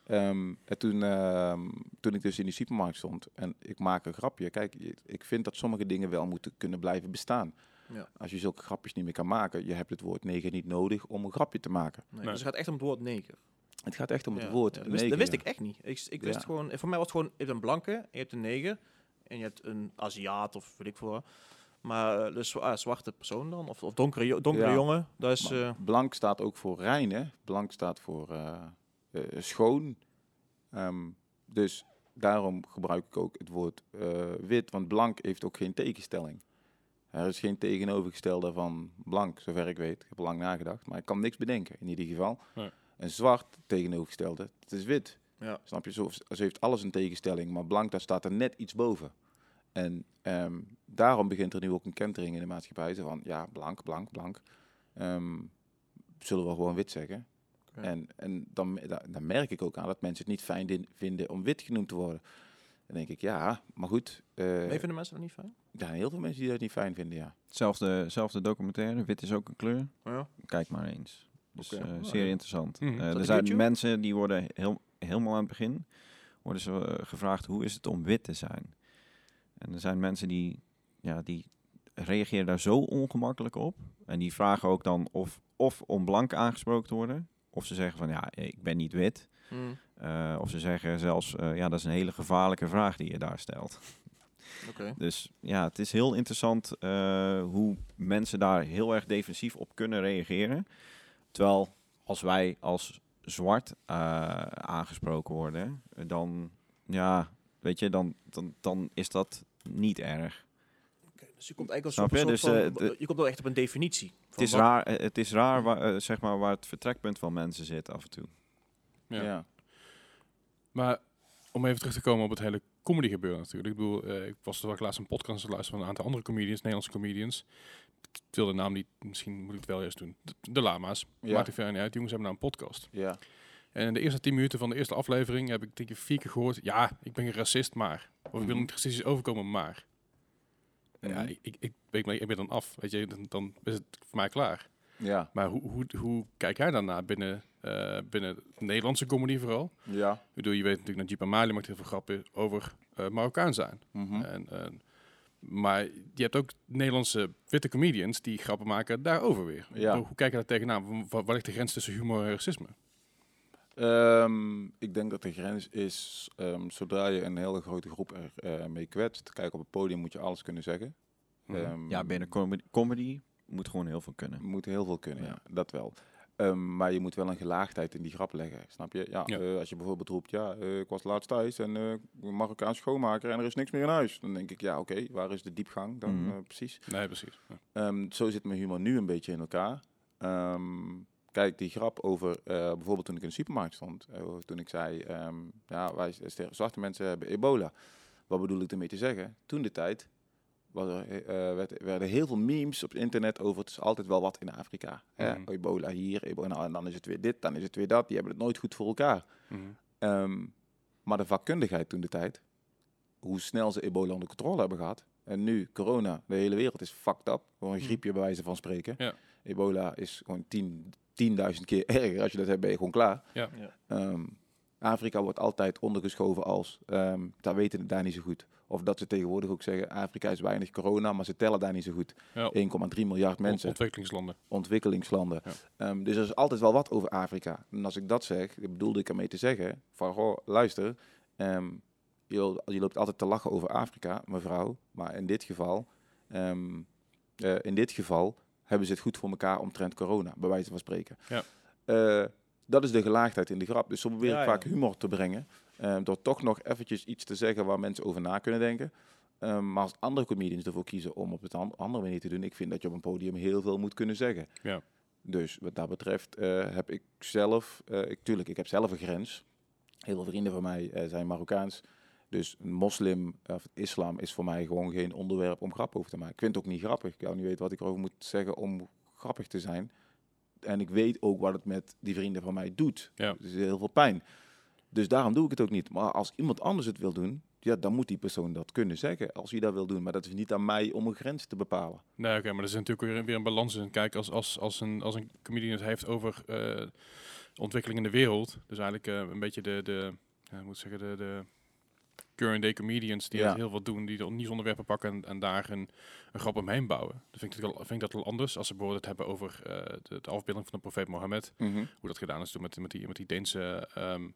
Ehm, en toen, ehm, toen ik dus in die supermarkt stond en ik maak een grapje. Kijk, ik vind dat sommige dingen wel moeten kunnen blijven bestaan. Ja. Als je zulke grapjes niet meer kan maken, je hebt het woord neger niet nodig om een grapje te maken. Nee, Nee. Dus het gaat echt om het woord neger. Het gaat echt om het Ja, woord ja, dat, wist, neger. dat wist ik echt niet. Ik, ik wist Ja. gewoon, voor mij was het gewoon, je hebt een blanke, je hebt een neger en je hebt een Aziat of weet ik veel wat. Maar eh, dus ah, zwarte persoon dan, of, of donkere, donkere Ja. jongen, dat is... Eh, blank staat ook voor rein, hè? Blank staat voor eh, eh, schoon. Ehm, dus daarom gebruik ik ook het woord eh, wit, want blank heeft ook geen tegenstelling. Er is geen tegenovergestelde van blank, zover ik weet. Ik heb lang nagedacht, maar ik kan niks bedenken in ieder geval. Nee. En zwart, tegenovergestelde, het is wit. ja. Snap je? Zo, zo heeft alles een tegenstelling, maar blank, daar staat er net iets boven. En ehm, daarom begint er nu ook een kentering in de maatschappij. Van, ja, blank, blank, blank. Ehm, zullen we gewoon wit zeggen? Oké. En, en dan, da- dan merk ik ook aan dat mensen het niet fijn vinden om wit genoemd te worden. Dan denk ik, ja, maar goed. eh, Nee, vinden mensen dat niet fijn? zijn heel veel mensen die dat niet fijn vinden, ja. Zelfde, zelfde documentaire, wit is ook een kleur. Ja. Kijk maar eens. Dus eh, Oh, zeer interessant. Mhm. Eh, er zijn YouTube? mensen die worden heel, helemaal aan het begin worden ze eh, gevraagd hoe is het om wit te zijn. En er zijn mensen die, ja, die reageren daar zo ongemakkelijk op. En die vragen ook dan of, of om blank aangesproken te worden. Of ze zeggen van ja, ik ben niet wit. Eh, of ze zeggen zelfs, ja, dat is een hele gevaarlijke vraag die je daar stelt. Dus ja, het is heel interessant hoe mensen daar heel erg defensief op kunnen reageren. Terwijl als wij als zwart eh, aangesproken worden, dan, ja, weet je, dan, dan, dan is dat niet erg. Dus je komt eigenlijk als een Dus, van, eh, je komt wel echt op een definitie. Het is wat- raar, het is raar waar, eh, zeg maar, waar het vertrekpunt van mensen zit af en toe. Ja. ja. Maar om even terug te komen op het hele comedy gebeuren natuurlijk. Ik bedoel, eh, ik was toch laatst een podcast aan het luisteren van een aantal andere comedians, Nederlandse comedians. Ik wil de naam niet, misschien moet ik het wel eerst doen. De, de Lama's. Ja. Maakt er verder niet uit. Die jongens hebben nou een podcast. ja. En in de eerste tien minuten van de eerste aflevering heb ik denk ik vier keer gehoord. Ja, ik ben een racist, maar. Of ik wil Mhm. niet racistisch overkomen, maar. Ja, Mhm. ik, ik, ik, ik, ben, ik ben dan af. Weet je, dan, dan is het voor mij klaar. Ja. Maar hoe, hoe, hoe kijk jij daarna binnen eh, binnen de Nederlandse comedy vooral. Ja. Ik bedoel, je weet natuurlijk dat Jeep Mali maakt heel veel grappen over eh Marokkaan zijn. Mhm. En, eh, maar je hebt ook Nederlandse witte comedians die grappen maken daarover weer. Ja. Hoe, kijk je daar tegenaan? Waar, waar ligt de grens tussen humor en racisme? Ehm, ik denk dat de grens is, ehm, zodra je een hele grote groep er eh, mee kwetst, kijk op het podium moet je alles kunnen zeggen. Mhm. Ehm, Ja, binnen comedy, comedy moet gewoon heel veel kunnen. moet heel veel kunnen, Ja. ja. dat wel. Ehm, maar je moet wel een gelaagdheid in die grap leggen, snap je? Ja, Ja. eh, als je bijvoorbeeld roept, ja, eh, ik was laatst thuis en eh Marokkaans schoonmaker en er is niks meer in huis. Dan denk ik, ja, oké, waar is de diepgang dan Mhm. precies? Nee, precies. Ja. Ehm, zo zit mijn humor nu een beetje in elkaar. Ehm, kijk, die grap over bijvoorbeeld toen ik in de supermarkt stond. toen ik zei, ja, wij zwarte mensen hebben ebola. Wat bedoel ik ermee te zeggen? Toen de tijd was er, eh, werd- werden heel veel memes op het internet over het is altijd wel wat in Afrika. hè. Mhm. Ebola hier, ebola, en dan is het weer dit, dan is het weer dat. Die hebben het nooit goed voor elkaar. Mhm. Ehm, maar de vakkundigheid toen de tijd, hoe snel ze ebola onder controle hebben gehad. En nu, corona, de hele wereld is fucked up. Gewoon een Mhm. griepje bij wijze van spreken. Ja. Ebola is gewoon tien, 10.000 keer erger. Als je dat hebt, ben je gewoon klaar. Ja. Ja. Ehm, Afrika wordt altijd ondergeschoven als, ehm daar weten het daar niet zo goed. Of dat ze tegenwoordig ook zeggen, Afrika is weinig corona, maar ze tellen daar niet zo goed. Ja. 1,3 miljard mensen Ontwikkelingslanden. ontwikkelingslanden. Ja. Ehm, dus er is altijd wel wat over Afrika. En als ik dat zeg, bedoelde ik ermee te zeggen, van goh, luister, ehm, je, lo- je loopt altijd te lachen over Afrika, mevrouw, maar in dit geval, ehm, eh, in dit geval hebben ze het goed voor elkaar omtrent corona, bij wijze van spreken. Ja. Eh, dat is de gelaagdheid in de grap. Dus zo probeer ik Ja, ja. vaak humor te brengen, ehm, door toch nog eventjes iets te zeggen waar mensen over na kunnen denken. Ehm, maar als andere comedians ervoor kiezen om op het an- andere manier te doen, ik vind dat je op een podium heel veel moet kunnen zeggen. Ja. Dus wat dat betreft eh, heb ik zelf, eh, ik, tuurlijk, ik heb zelf een grens. Heel veel vrienden van mij eh, zijn Marokkaans. Dus een moslim of islam is voor mij gewoon geen onderwerp om grap over te maken. Ik vind het ook niet grappig. Ik zou niet weten wat ik erover moet zeggen om grappig te zijn. En ik weet ook wat het met die vrienden van mij doet. Ja. Het is heel veel pijn. Dus daarom doe ik het ook niet. Maar als iemand anders het wil doen, ja, dan moet die persoon dat kunnen zeggen. Als hij dat wil doen. Maar dat is niet aan mij om een grens te bepalen. Nee, oké, maar er is natuurlijk weer, weer een balans in. Kijk, als, als, als, een, als een comedian het heeft over eh, ontwikkeling in de wereld, dus eigenlijk eh, een beetje de, de moet zeggen, de, de current day comedians die Ja. dat heel veel doen, die de nieuwsonderwerpen pakken en, en daar een, een grap omheen bouwen. Dan vind ik, wel, vind ik dat wel anders als ze bijvoorbeeld het hebben over eh, de, de afbeelding van de profeet Mohammed. Hoe dat gedaan is toen met, met, die, met die Deense ehm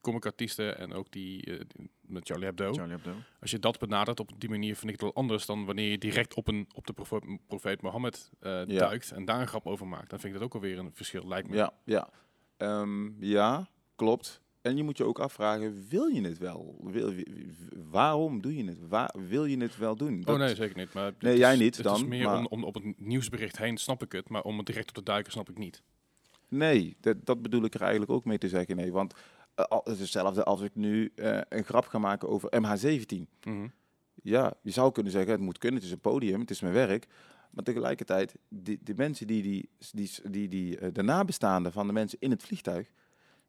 comic-artiesten en ook die eh, die- met Charlie Hebdo. Charlie Hebdo. Als je dat benadert op die manier, vind ik het wel anders dan wanneer je direct op, een, op de profeet, profeet Mohammed eh, Ja. duikt en daar een grap over maakt. Dan vind ik dat ook alweer een verschil, lijkt me. Ja, ja. Ehm, ja, klopt. En je moet je ook afvragen, wil je het wel? Wil, wi- wi- waarom doe je het? Waar, wil je het wel doen? Oh nee, zeker niet. Maar het Nee, is- jij niet Het is dan, meer maar- om, om op het nieuwsbericht heen snap ik het, maar om het direct op te duiken snap ik niet. Nee, dat, dat bedoel ik er eigenlijk ook mee te zeggen. Nee, want eh, het is hetzelfde als ik nu eh, een grap ga maken over MH17. Mhm. Ja, je zou kunnen zeggen, het moet kunnen, het is een podium, het is mijn werk. Maar tegelijkertijd, die, die mensen die, die, die, die, die eh, de nabestaanden van de mensen in het vliegtuig,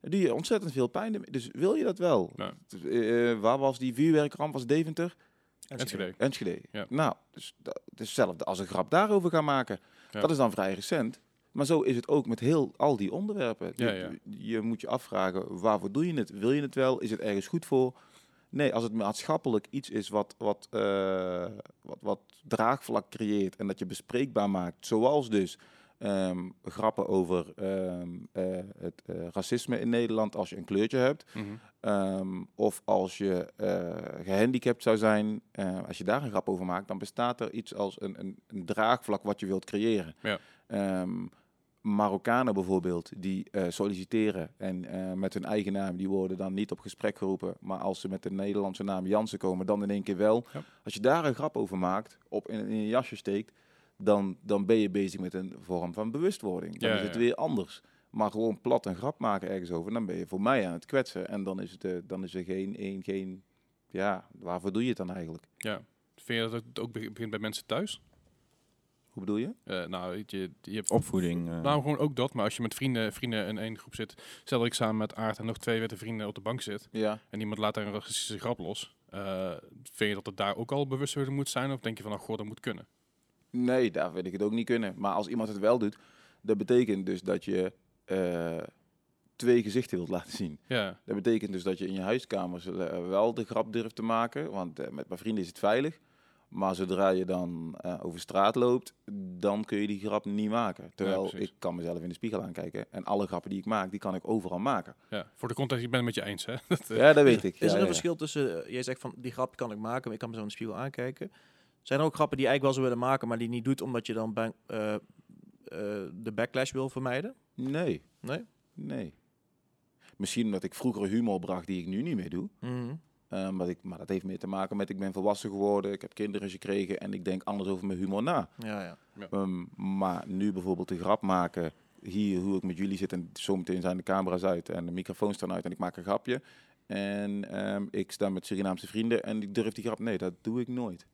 doe je ontzettend veel pijn. Dus wil je dat wel? Ja. Waar was die vuurwerkramp? Was Deventer? Enschede. Enschede. Ja. Nou, dus dat hetzelfde als een grap daarover gaan maken. Ja. Dat is dan vrij recent. Maar zo is het ook met heel al die onderwerpen. Ja, je, ja. je moet je afvragen, waarvoor doe je het? Wil je het wel? Is het ergens goed voor? Nee, als het maatschappelijk iets is wat, wat, eh, wat, wat draagvlak creëert en dat je bespreekbaar maakt, zoals dus ehm, grappen over ehm, eh, het eh, racisme in Nederland als je een kleurtje hebt, Mhm. Ehm, of als je eh, gehandicapt zou zijn, als je daar een grap over maakt, dan bestaat er iets als een, een, een draagvlak wat je wilt creëren. Ja. Marokkanen bijvoorbeeld, die eh, solliciteren en eh, met hun eigen naam, die worden dan niet op gesprek geroepen, maar als ze met de Nederlandse naam Jansen komen, dan in één keer wel. Ja. Als je daar een grap over maakt, op in, in een jasje steekt, dan, dan ben je bezig met een vorm van bewustwording. Dan Ja, is het ja. weer anders. Maar gewoon plat een grap maken ergens over, dan ben je voor mij aan het kwetsen. En dan is, het, eh, dan is er geen, een, geen, ja, waarvoor doe je het dan eigenlijk? Ja. Vind je dat het ook be- begint bij mensen thuis? Hoe bedoel je? Eh, nou, je, je hebt Opvoeding. eh, Nou, gewoon ook dat. Maar als je met vrienden, vrienden in één groep zit. Stel dat ik samen met Aard en nog twee witte vrienden op de bank zit. Ja. En iemand laat daar een racistische grap los. eh, vind je dat het daar ook al bewustwording moet zijn? Of denk je van, oh god, dat moet kunnen? Nee, daar wil ik het ook niet kunnen. Maar als iemand het wel doet, dat betekent dus dat je eh, twee gezichten wilt laten zien. Ja, Dat betekent dus dat je in je huiskamer eh, wel de grap durft te maken, want met mijn vrienden is het veilig. Maar zodra je dan eh, over straat loopt, dan kun je die grap niet maken. Terwijl ik kan mezelf in de spiegel aankijken en alle grappen die ik maak, die kan ik overal maken. ja. voor de context, ik ben het met je eens. Hè? Dat, eh, Ja, dat weet ik. Is Ja, er een ja. verschil tussen, eh, jij zegt van die grap kan ik maken, maar ik kan me zo in de spiegel aankijken. Zijn er ook grappen die je eigenlijk wel zou willen maken, maar die niet doet omdat je dan bang, eh, eh, de backlash wil vermijden? Nee, Nee? nee. Misschien omdat ik vroeger humor bracht die ik nu niet meer doe. Mhm. Ehm, maar, ik, maar dat heeft meer te maken met ik ben volwassen geworden, ik heb kinderen gekregen en ik denk anders over mijn humor na. Ja, ja. Ehm, maar nu bijvoorbeeld de grap maken, hier hoe ik met jullie zit en zometeen zijn de camera's uit en de microfoons staan uit en ik maak een grapje. En ehm, ik sta met Surinaamse vrienden en ik durf die grap, nee, dat doe ik nooit.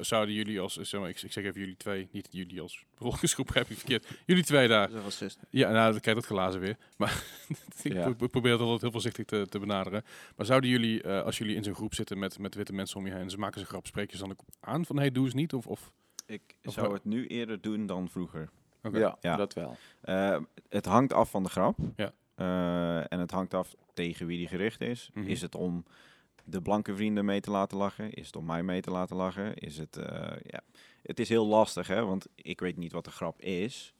Zouden jullie als, zeg maar, ik, ik zeg even jullie twee, niet jullie als bevolkingsgroep, heb ik verkeerd. Jullie twee daar. Dat. Ja, nou, dan krijg je dat glazen weer. Maar ik Ja. probeer het altijd heel voorzichtig te, te benaderen. Maar zouden jullie, eh, als jullie in zo'n groep zitten met, met witte mensen om je heen, ze maken ze grap, spreek je ze dan ook aan van, hey, doe eens niet? Of, of Ik Of zou wel- het nu eerder doen dan vroeger. Ja. dat wel. Eh, het hangt af van de grap. Ja. Eh, en het hangt af tegen wie die gericht is. Mhm. Is het om de blanke vrienden mee te laten lachen? Is het om mij mee te laten lachen? Is het, eh, ja. het is heel lastig, hè? want ik weet niet wat de grap is.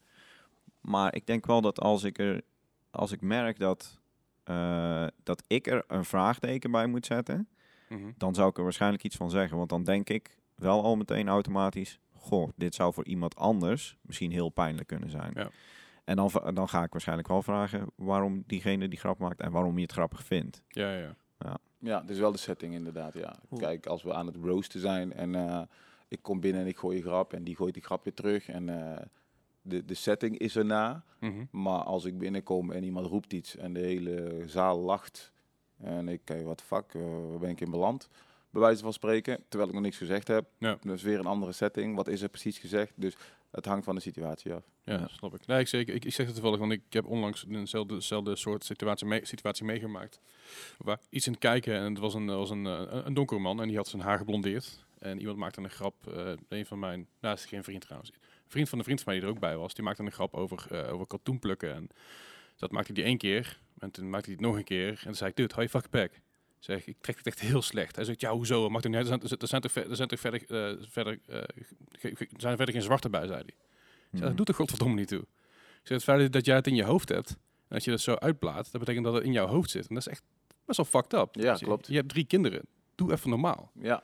Maar ik denk wel dat als ik, er, als ik merk dat, eh, dat ik er een vraagteken bij moet zetten, Mhm. dan zou ik er waarschijnlijk iets van zeggen. Want dan denk ik wel al meteen automatisch, goh, dit zou voor iemand anders misschien heel pijnlijk kunnen zijn. Ja. En dan, dan ga ik waarschijnlijk wel vragen waarom diegene die grap maakt en waarom je het grappig vindt. Ja, ja. Ja, dus wel de setting inderdaad, ja. Kijk, als we aan het roosten zijn en eh, ik kom binnen en ik gooi een grap en die gooit die grap weer terug en eh, de, de setting is erna. Mhm. Maar als ik binnenkom en iemand roept iets en de hele zaal lacht en ik kijk, wat fuck, eh, waar ben ik in beland? Bij wijze van spreken, terwijl ik nog niks gezegd heb. Ja. Dat is weer een andere setting. Wat is er precies gezegd? Dus het hangt van de situatie af. Ja, Ja. snap ik. Nee, ik, zeker, ik, ik zeg het toevallig, want ik heb onlangs eenzelfde, dezelfde soort situatie, mee, situatie meegemaakt. Waar iets in het kijken en het was een, was een, eh, een donkere man en die had zijn haar geblondeerd. En iemand maakte een grap, eh, een van mijn, nou, is geen vriend trouwens. Een vriend van een vriend van mij die er ook bij was, die maakte een grap over, eh over katoen plukken. En dat maakte hij één keer en toen maakte hij het nog een keer. En toen zei ik, dude, hou je fuck back. Zeg, ik trek het echt heel slecht. Hij zegt, ja, hoezo? Mag niet uit? er, zijn, er zijn toch, ver- er zijn toch verder, verder, ge- ge- er zijn verder geen zwarte bij, zei hij. Dat doet er godverdomme niet toe. Ik zeg, het feit dat jij het in je hoofd hebt, en dat je dat zo uitplaat, dat betekent dat het in jouw hoofd zit. En dat is echt best wel fucked up. Ja, Dus je- klopt. Je hebt drie kinderen. Doe even normaal. Ja,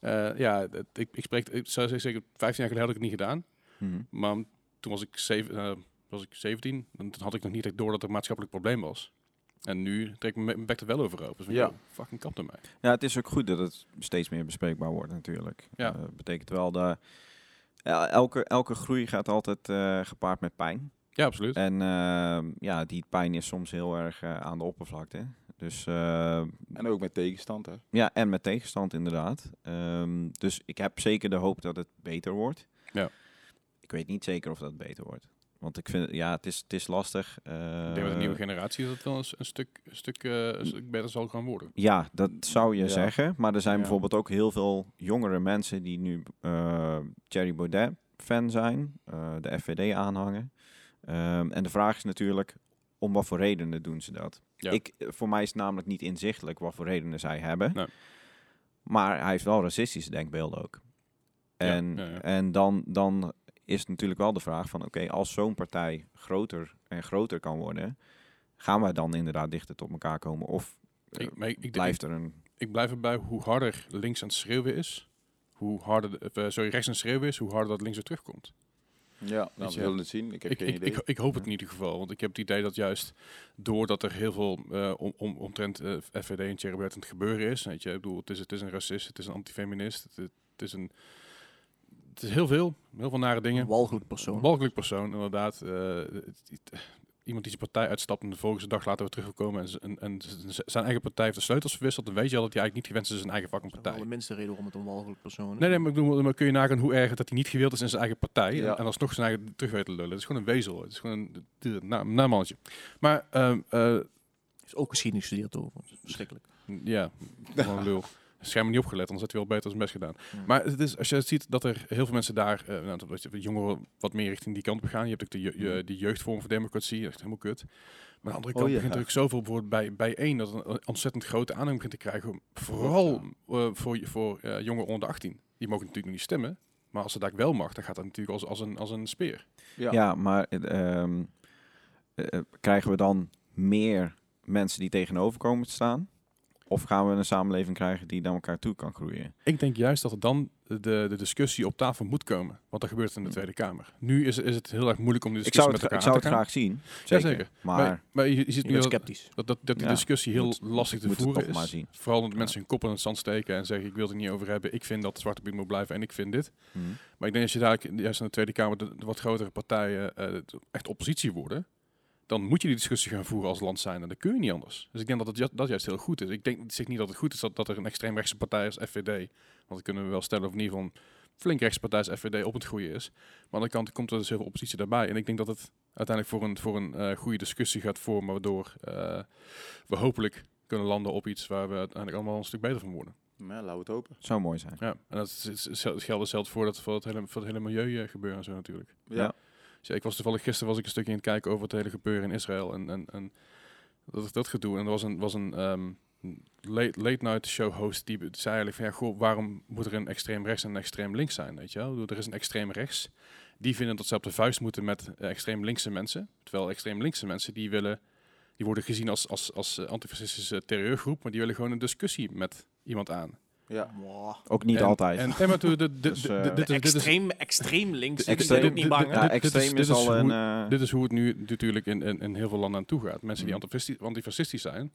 Eh, ja, dat- ik, ik spreek, ik zou zeggen, 15 jaar geleden had ik het niet gedaan. Mhm. Maar toen was ik, zeven, eh, was ik 17. En toen had ik nog niet echt door dat er een maatschappelijk probleem was. En nu trek ik mijn bek er wel over open. Dus Ja. fucking kap ermee. Ja, het is ook goed dat het steeds meer bespreekbaar wordt natuurlijk. Ja. Eh, betekent wel dat ja, elke, elke groei gaat altijd eh, gepaard met pijn. Ja, absoluut. En ehm, ja, die pijn is soms heel erg eh, aan de oppervlakte. Dus eh, en ook met tegenstand. Hè. ja, en met tegenstand inderdaad. Ehm, dus ik heb zeker de hoop dat het beter wordt. Ja. Ik weet niet zeker of dat beter wordt. Want ik vind, ja, het is, het is lastig. ik denk met de Eh, nieuwe generatie dat het wel eens een stuk, een stuk, eh, een stuk beter zal gaan worden. Ja, dat zou je Ja. zeggen. Maar er zijn Ja. bijvoorbeeld ook heel veel jongere mensen die nu eh Thierry Baudet fan zijn, eh, de FVD aanhangen. Ehm, en de vraag is natuurlijk, om wat voor redenen doen ze dat? Ja. Ik, voor mij is het namelijk niet inzichtelijk wat voor redenen zij hebben. Nee. Maar hij heeft wel racistische denkbeelden ook. Ja, En, ja, ja. en dan, dan is natuurlijk wel de vraag van, oké, als zo'n partij groter en groter kan worden, gaan wij dan inderdaad dichter tot elkaar komen? Of eh, Ik, maar ik, ik, blijft er een... ik blijf erbij hoe harder links aan het schreeuwen is, hoe harder, de- eh, sorry, rechts aan het schreeuwen is, hoe harder dat links weer terugkomt. Ja, nou, we je, zullen het zien. Ik heb Ik, geen ik, idee. ik, ik hoop het in ieder geval, want ik heb het idee dat juist doordat er heel veel eh, om, om, omtrent eh, FVD en Thierry Baudet aan het gebeuren is, weet je, ik bedoel, het is, het is een racist, het is een antifeminist, het, het is een, het is heel veel, heel veel nare dingen. Een walgelijk persoon. Een walgelijk persoon, inderdaad. Eh, iemand die zijn partij uitstapt en de volgende dag later weer teruggekomen en, en, zijn eigen partij heeft de sleutels verwisseld, dan weet je al dat hij eigenlijk niet gewenst is in zijn eigen fucking Dat is partij. de minste reden waarom het een walgelijk persoon is. Nee, nee, maar, ik bedoel, maar kun je nagaan hoe erg dat hij niet gewild is in zijn eigen partij Ja. en, en alsnog zijn eigen terug weet te lullen. Het is gewoon een wezel. Het is gewoon een na, namannetje. Maar ehm, eh, heeft ook geschiedenis gestudeerd over. Verschrikkelijk. ja, gewoon lul. Schijnbaar niet opgelet, anders had hij wel beter zijn best gedaan. Ja. Maar het is, als je ziet dat er heel veel mensen daar, eh, nou, dat jongeren wat meer richting die kant op gaan. Je hebt ook de, je- je- die jeugdvorm van democratie, dat is helemaal kut. Maar aan de andere Oh, kant ja. begint er ook zoveel bijvoorbeeld bij, bij één dat het een ontzettend grote aanhang begint te krijgen. Vooral eh, voor, voor eh, jongeren onder 18. Die mogen natuurlijk nog niet stemmen. Maar als ze daar wel mag, dan gaat dat natuurlijk als, als, een, als een speer. Ja. Ja, maar eh, ehm, eh, eh, krijgen we dan meer mensen die tegenover komen te staan? Of gaan we een samenleving krijgen die naar elkaar toe kan groeien? Ik denk juist dat er dan de, de discussie op tafel moet komen. Want dat gebeurt in de Hmm. Tweede Kamer. Nu is, is het heel erg moeilijk om die Ik discussie zou het, met elkaar ik aan zou te het gaan. graag zien. Zeker. Maar, Maar, maar je, je ziet nu dat, sceptisch. dat, dat, dat die Ja, discussie heel moet- lastig te moet het voeren toch is. maar zien. Vooral omdat mensen hun kop in het zand steken en zeggen ik wil het er niet over hebben. Ik vind dat Zwarte Piet moet blijven en ik vind dit. Mhm. Maar ik denk als je daar juist in de Tweede Kamer de, de wat grotere partijen eh, echt oppositie worden, dan moet je die discussie gaan voeren als land zijn. En dat kun je niet anders. Dus ik denk dat het ju- dat juist heel goed is. Ik denk ik zeg niet dat het goed is dat, dat er een extreemrechtse partij als FVD, want dat kunnen we wel stellen, of in ieder geval een flink rechtse partij als FVD op het groeien is. Maar aan de andere kant komt er dus heel veel oppositie daarbij. En ik denk dat het uiteindelijk voor een, voor een eh, goede discussie gaat vormen, waardoor eh, we hopelijk kunnen landen op iets waar we uiteindelijk allemaal een stuk beter van worden. Ja, laten we het hopen. Zou mooi zijn. Ja, en dat is, is, is, geldt zelfs voor, dat, voor, het hele, voor het hele milieu eh, gebeuren en zo natuurlijk. Ja. Ik was toevallig gisteren was ik een stukje in het kijken over het hele gebeuren in Israël en, en, en dat, dat gedoe. En er was een, was een ehm, late, late night show host die zei eigenlijk van ja, waarom moet er een extreem rechts en een extreem links zijn? Weet je wel? Er is een extreem rechts. Die vinden dat ze op de vuist moeten met eh, extreem linkse mensen. Terwijl extreem linkse mensen die willen, die worden gezien als, als, als eh, antifascistische terreurgroep, maar die willen gewoon een discussie met iemand aan. Ja. Ook niet En- altijd. En, maar Dus, eh, dit, is- dit is, extreem, extreem links. Extreem- niet bang. dit- hè. ja, dit- dit is- extreem dit is is al een... hoe- eh, dit is hoe het nu natuurlijk in, in, in heel veel landen aan toe gaat. Mensen die antifasci- antifascistisch zijn,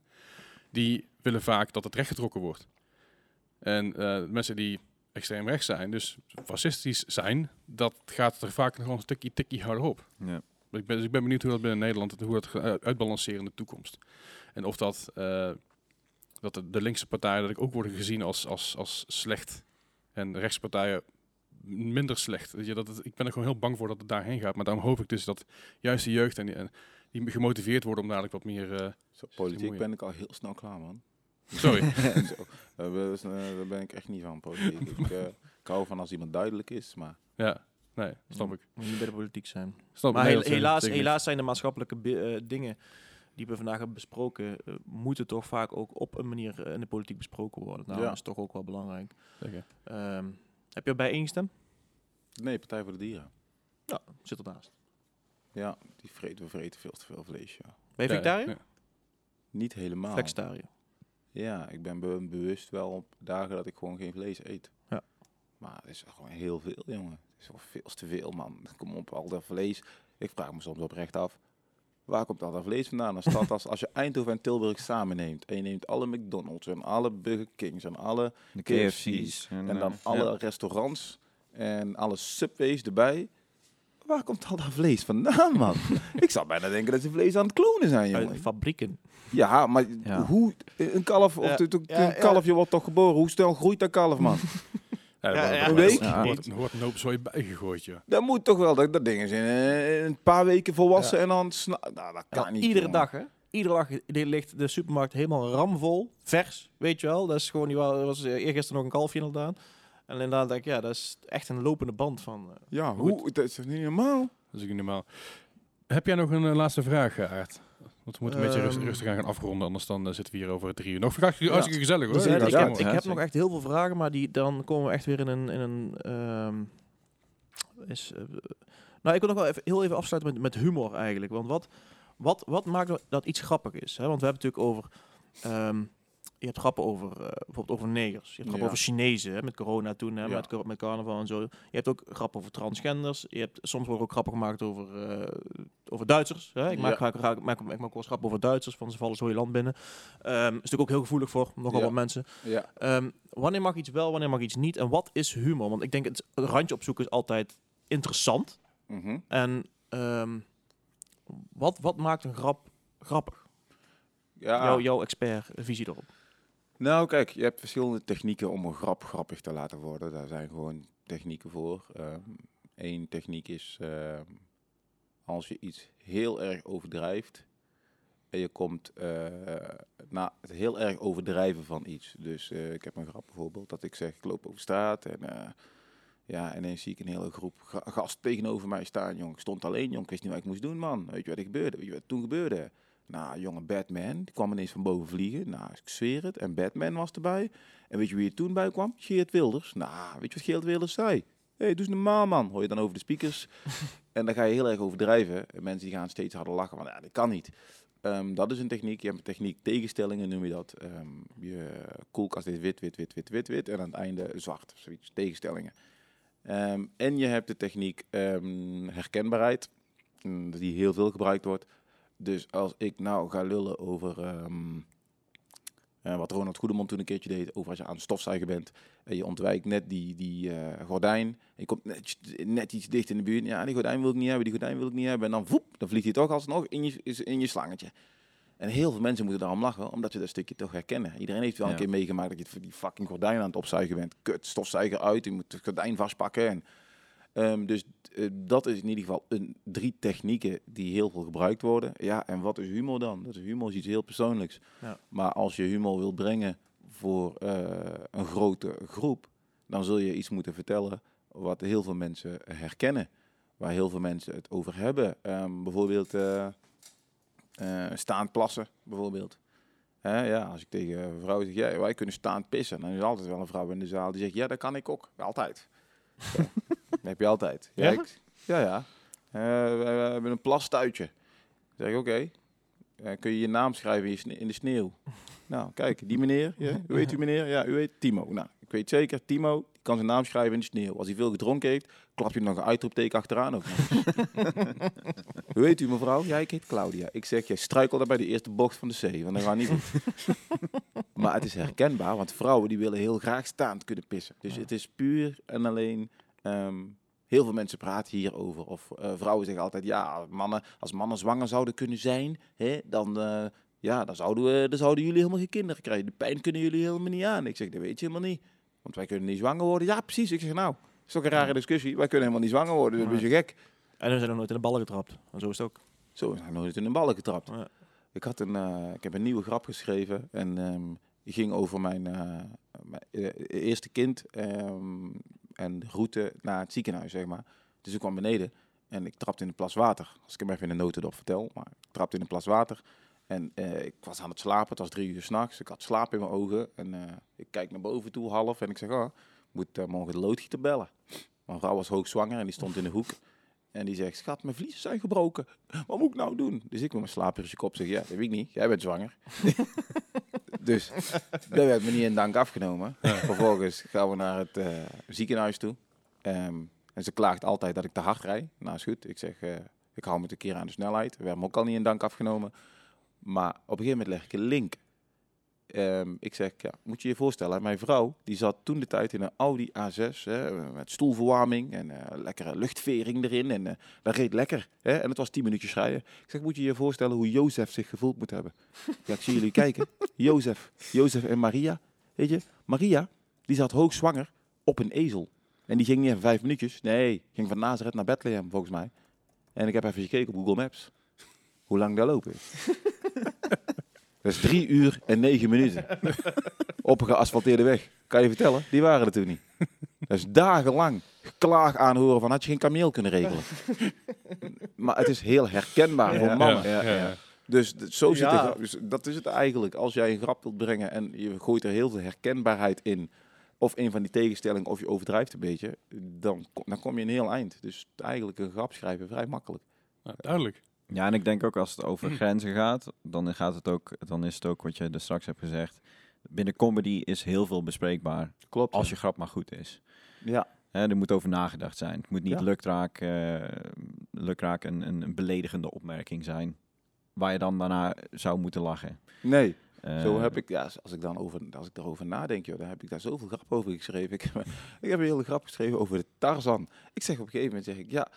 die willen vaak dat het rechtgetrokken wordt. En eh, mensen die extreem rechts zijn, dus fascistisch zijn, dat gaat er vaak nog een stukje tikkie harder op. ja. Ik ben, dus ik ben benieuwd hoe dat binnen Nederland, hoe dat gaat uitbalanceren in de toekomst. En of dat, eh, dat de, de linkse partijen dat ook worden gezien als, als, als slecht en de rechtspartijen minder slecht. Weet je, dat het, ik ben er gewoon heel bang voor dat het daarheen gaat. Maar daarom hoop ik dus dat juist de jeugd en die, en die gemotiveerd worden om dadelijk wat meer... eh, Zo, politiek ben ik al heel snel klaar, man. sorry. Zo, daar ben- eh, daar ben ik echt niet van, politiek. ik, eh, ik hou van als iemand duidelijk is, maar... ja, nee, snap ik. Moet je niet bij de politiek zijn. Snap ik. Maar hel- helaas, helaas zijn de maatschappelijke dingen die we vandaag hebben besproken, eh, moeten toch vaak ook op een manier eh, in de politiek besproken worden. Nou, Ja. dat is toch ook wel belangrijk. Zeker. Ehm, heb je erbij ingestemd? Nee, Partij voor de Dieren. Ja, zit ernaast. Ja, die vreten, we vreten veel te veel vlees, ja. Ben je vegetariër? ja. Niet helemaal. Flexitariër. Ja, ik ben be- bewust wel op dagen dat ik gewoon geen vlees eet. Ja. Maar het is gewoon heel veel, jongen. Het is wel veel te veel, man. Kom op, al dat vlees. Ik vraag me soms oprecht af, waar komt al dat vlees vandaan? Een stad als, als je Eindhoven en Tilburg samen neemt, en je neemt alle McDonald's en alle Burger Kings en alle... De KFC's. KFC's. En eh, dan ja. alle restaurants en alle Subways erbij. Waar komt al dat vlees vandaan, man? ik zou bijna denken dat ze vlees aan het klonen zijn, Uit jongen. fabrieken. Ja, maar Ja. hoe... Een kalf, of Ja, een ja. kalfje wordt toch geboren? Hoe snel groeit dat kalf, man? Ja, Ja, ja, wordt- een week? er wordt- wordt een hoop zooi bijgegooid, ja. Dat moet toch wel, dat, dat ding is in, eh, een paar weken volwassen en dan... Nou, dat kan Ja, niet, iedere jongen. dag, hè? Iedere dag ligt de supermarkt helemaal ramvol. Vers, weet je wel. Dat is gewoon, die wa- was eh, eergisteren nog een kalfje inderdaad. En inderdaad denk ik, ja, dat is echt een lopende band van... eh, Ja, Goed. hoe? Dat is toch niet normaal? Dat is niet normaal. Heb jij nog een laatste vraag, Aart? Want we moeten een beetje rust- Ehm. rustig aan gaan afronden, anders dan eh, zitten we hier over drie uur. Nog hartstikke hartstikke gezellig hoor. Ja, ik, heb, ja, ik heb zeker. nog echt heel veel vragen, maar die, dan komen we echt weer in een... In een ehm, is, eh, nou, ik wil nog wel even, heel even afsluiten met, met humor eigenlijk. Want wat, wat, wat maakt dat- dat iets grappig is? Hè? Want we hebben het natuurlijk over... ehm, je hebt grappen over, eh, bijvoorbeeld over negers. Je hebt grappen Ja. over Chinezen, hè, met corona toen, hè, Ja. met, carnaval en zo. Je hebt ook grappen over transgenders. Je hebt soms worden ook grappen gemaakt over, eh, over Duitsers. Hè. Ik maak Ja. graag, graag, maak, ik maak ook wel eens grappen over Duitsers, van ze vallen zo je land binnen. Ehm is natuurlijk ook heel gevoelig voor nogal wat mensen. Ja. Ehm, wanneer mag iets wel, wanneer mag iets niet? En wat is humor? Want ik denk het randje opzoeken is altijd interessant. Mhm. En ehm, wat, wat maakt een grap grappig? Ja. Jouw, jouw expert visie erop. Nou, kijk, je hebt verschillende technieken om een grap grappig te laten worden. Daar zijn gewoon technieken voor. Eén techniek is ehm, als je iets heel erg overdrijft en je komt uh, na het heel erg overdrijven van iets. Dus uh, ik heb een grap bijvoorbeeld dat ik zeg, ik loop over straat en uh, ja, ineens zie ik een hele groep ga gast tegenover mij staan, jong. Ik stond alleen, jong, ik wist niet wat ik moest doen, man. Weet je wat er gebeurde? Weet je wat toen gebeurde? Nou, jongen, Batman, die kwam ineens van boven vliegen. Nou, ik zweer het. En Batman was erbij. En weet je wie er toen bij kwam? Geert Wilders. Nou, weet je wat Geert Wilders zei? Hé, hey, doe eens normaal, man. Hoor je dan over de speakers. en dan ga je heel erg overdrijven. En mensen die gaan steeds harder lachen. Van, ja, dat kan niet. Um, dat is een techniek. Je hebt een techniek tegenstellingen, noem je dat. Um, je koelkast is wit, wit, wit, wit, wit, wit. En aan het einde zwart. Zoiets, tegenstellingen. Um, en je hebt de techniek herkenbaarheid. Die heel veel gebruikt wordt. Dus als ik nou ga lullen over um, uh, wat Ronald Goedemond toen een keertje deed, over als je aan het stofzuigen bent en je ontwijkt net die, die uh, gordijn, je komt net, net, iets dicht in de buurt, ja, die gordijn wil ik niet hebben, die gordijn wil ik niet hebben, en dan voep, dan vliegt hij toch alsnog in je, in je slangetje. En heel veel mensen moeten daarom lachen, omdat ze dat stukje toch herkennen. Iedereen heeft wel ja. een keer meegemaakt dat je voor die fucking gordijn aan het opzuigen bent. Kut, stofzuiger uit, je moet het gordijn vastpakken. En, um, dus uh, dat is in ieder geval een, drie technieken die heel veel gebruikt worden. Ja, en wat is humor dan? Dat is humor is iets heel persoonlijks. Ja. Maar als je humor wil brengen voor uh, een grote groep, dan zul je iets moeten vertellen wat heel veel mensen herkennen. Waar heel veel mensen het over hebben. Um, bijvoorbeeld uh, staand plassen, bijvoorbeeld. Hè, ja, als ik tegen een vrouw zeg, ja, wij kunnen staand pissen, dan is er altijd wel een vrouw in de zaal die zegt, ja, dat kan ik ook. Altijd. Dat heb je altijd. Ja, Ja? ik- ja. ja. Eh, we, we hebben een plastuitje. Dan zeg ik, oké. Eh, kun je je naam schrijven in, de sneeuw? nou, kijk, die meneer. Ja, heet u meneer? Ja, u heet Timo. Nou, ik weet zeker, Timo kan zijn naam schrijven in de sneeuw. Als hij veel gedronken heeft, klap je nog een uitroepteken achteraan ook hoe heet u mevrouw? Ja, ik heet Claudia. Ik zeg, jij struikelt bij de eerste bocht van de zee, want dat gaat niet goed. maar het is herkenbaar, want vrouwen die willen heel graag staand kunnen pissen. Dus het is puur en alleen... ehm, Heel veel mensen praten hierover. Of eh, vrouwen zeggen altijd, ja, mannen, als mannen zwanger zouden kunnen zijn, hè, dan, eh, ja, dan, zouden we, dan zouden jullie helemaal geen kinderen krijgen. De pijn kunnen jullie helemaal niet aan. Ik zeg, dat weet je helemaal niet. Want wij kunnen niet zwanger worden. Ja, precies. Ik zeg, nou, dat is toch een rare discussie. Wij kunnen helemaal niet zwanger worden. Dat is je gek. En we zijn nog nooit in de ballen getrapt. En zo is het ook. Zo, we zijn nooit in een ballen getrapt. Ja. Ik, had een, eh, ik heb een nieuwe grap geschreven en ehm, die ging over mijn, mijn eerste kind ehm, en de route naar het ziekenhuis, zeg maar. Dus ik kwam beneden en ik trapte in een plas water. Als ik hem even in de notendop vertel, maar ik trapte in een plas water. En eh, ik was aan het slapen, het was drie uur s'nachts. Ik had slaap in mijn ogen en eh, ik kijk naar boven toe half en ik zeg, oh, moet eh, morgen de loodgieter bellen. Mijn vrouw was hoogzwanger en die stond in de hoek. En die zegt, schat, mijn vliezen zijn gebroken. Wat moet ik nou doen? Dus ik met mijn slaperige kop zeg, ja, dat weet ik niet. Jij bent zwanger. dus dat werd me niet in dank afgenomen. Vervolgens gaan we naar het eh, ziekenhuis toe. Ehm, en ze klaagt altijd dat ik te hard rijd. Nou, is goed. Ik zeg, eh, ik hou me een keer aan de snelheid. We hebben me ook al niet in dank afgenomen. Maar op een gegeven moment leg ik een link. Ehm, ik zeg, ja, moet je je voorstellen, mijn vrouw die zat toen de tijd in een Audi A6 hè, met stoelverwarming en eh, lekkere luchtvering erin. En eh, dat reed lekker. Hè, en het was 10 minuutjes rijden. Ik zeg, moet je je voorstellen hoe Jozef zich gevoeld moet hebben. Ik zie jullie kijken. Jozef, Jozef en Maria. Weet je, Maria, die zat hoogzwanger op een ezel. En die ging niet even vijf minuutjes. Nee, ging van Nazareth naar Bethlehem, volgens mij. En ik heb even gekeken op Google Maps. Hoe lang dat lopen is. Dat is drie uur en negen minuten. Op een geasfalteerde weg. Kan je vertellen? Die waren er toen niet. Dat is dagenlang geklaag aanhoren van had je geen kameel kunnen regelen. Maar het is heel herkenbaar voor mannen. Ja, ja, ja. Dus zo zit grap. Dus dat is het eigenlijk. Als jij een grap wilt brengen en je gooit er heel veel herkenbaarheid in, of een van die tegenstellingen, of je overdrijft een beetje, dan, kom- dan kom je een heel eind. Dus eigenlijk een grap schrijven vrij makkelijk. Nou, duidelijk. Ja, en ik denk ook als het over grenzen gaat, dan, gaat het ook, dan is het ook wat je er straks hebt gezegd. Binnen comedy is heel veel bespreekbaar, Klopt. als je grap maar goed is. Ja, Hè, er moet over nagedacht zijn. Het moet niet Ja. lukraak, eh, lukraak een, een, een beledigende opmerking zijn, waar je dan daarna zou moeten lachen. nee. Eh, Zo heb ik, ja, als ik dan over, als ik erover nadenk, joh, dan heb ik daar zoveel grap over geschreven. Ik, heb- ik heb een hele grap geschreven over de Tarzan. Ik zeg op een gegeven moment, zeg ik, ja,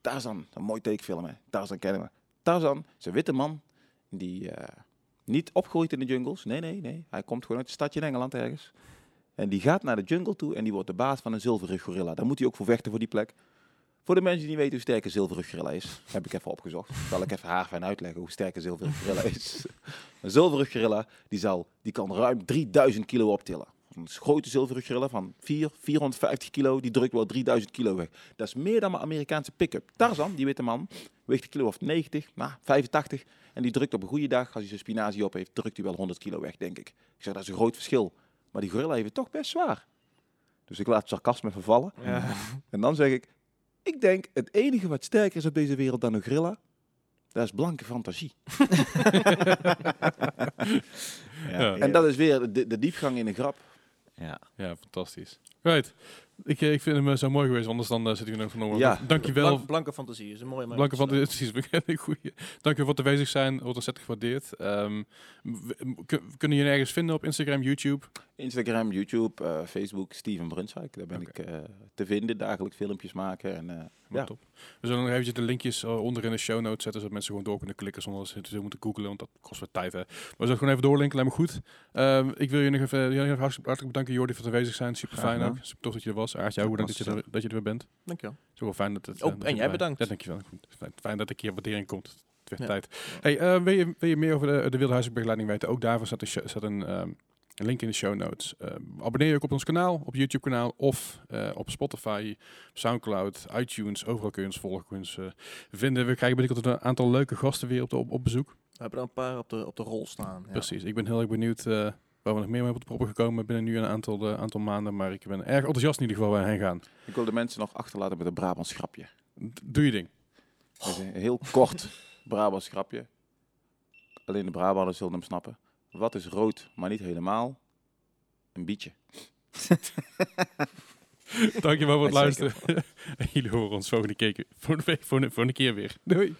Tarzan, een mooi tekenfilm, hè. Tarzan kennen we. Tarzan is een witte man die eh, niet opgroeit in de jungles. Nee, nee, nee. Hij komt gewoon uit een stadje in Engeland ergens. En die gaat naar de jungle toe en die wordt de baas van een zilverrug gorilla. Daar moet hij ook voor vechten voor die plek. Voor de mensen die niet weten hoe sterk een zilverrug gorilla is, heb ik even opgezocht. Zal ik even haar fijn uitleggen hoe sterk een zilverrug gorilla is. Een zilverrug gorilla die, zal, die kan ruim 3000 kilo optillen. Een grote zilverrug gorilla van 4, 450 kilo, die drukt wel 3000 kilo weg. Dat is meer dan mijn Amerikaanse pick-up. Tarzan, die witte man, weegt een kilo of 90, nou 85. En die drukt op een goede dag, als hij zijn spinazie op heeft, drukt hij wel 100 kilo weg, denk ik. Ik zeg, dat is een groot verschil. Maar die gorilla heeft het toch best zwaar. Dus ik laat het sarcasme vervallen. Ja. En dan zeg ik, ik denk het enige wat sterker is op deze wereld dan een gorilla, dat is blanke fantasie. Ja. En dat is weer de, de diepgang in een grap. Ja. Ja, fantastisch. Right. Ik, eh, ik vind hem eh, zo mooi geweest, anders dan eh, zit ik nog van Ja. Dankjewel. Blank- blanke fantasie is een mooie Blanke van de precies, een goeie. Dank je voor het aanwezig zijn. Wordt ontzettend gewaardeerd. Ehm, w- m- kun- kunnen jullie ergens vinden op Instagram, YouTube? Instagram, YouTube, Facebook, Steven Brunswijk. Daar ben ik te vinden, dagelijks filmpjes maken. En, eh, Ja. Top. We zullen nog eventjes de linkjes onder in de show notes zetten, zodat mensen gewoon door kunnen klikken zonder dat ze te moeten googlen, want dat kost wat tijd. Hè. Maar we zullen gewoon even doorlinken, lijkt me goed. Ehm, ik wil je nog even hartstikke, hartelijk bedanken, Jordi, voor het aanwezig zijn. Super fijn ook. Super tof dat je er was. Aartje, ook bedankt dat je, er, dat je er weer bent. Het Dankjewel. is wel fijn dat het... Oh, eh, dat en jij erbij- bedankt. Ja, dankjewel. Goed. Fijn, fijn dat ik hier waardering komt. Het werd Ja. tijd. Hey, eh, wil, je, wil je meer over de, de weten? Ook daarvoor staat, een show- staat een, ehm, een link in de show notes. Ehm, abonneer je ook op ons kanaal, op YouTube kanaal of eh, op Spotify, Soundcloud, iTunes. Overal kun je ons volgen, kun je ons eh, vinden. We krijgen binnenkort een aantal leuke gasten weer op, de, op, op bezoek. We hebben er een paar op de, op de rol staan. Ja. Precies. Ik ben heel erg benieuwd eh, waar we nog meer mee op de proppen gekomen binnen nu een aantal, eh, aantal maanden. Maar ik ben erg enthousiast in ieder geval waar we heen gaan. Ik wil de mensen nog achterlaten met een Brabants grapje. D- Doe je ding. Een heel kort Brabants grapje. Alleen de Brabanders zullen hem snappen. Wat is rood, maar niet helemaal? Een bietje. Dankjewel voor het luisteren. En jullie horen ons volgende keer, volgende, volgende, volgende keer weer. Doei.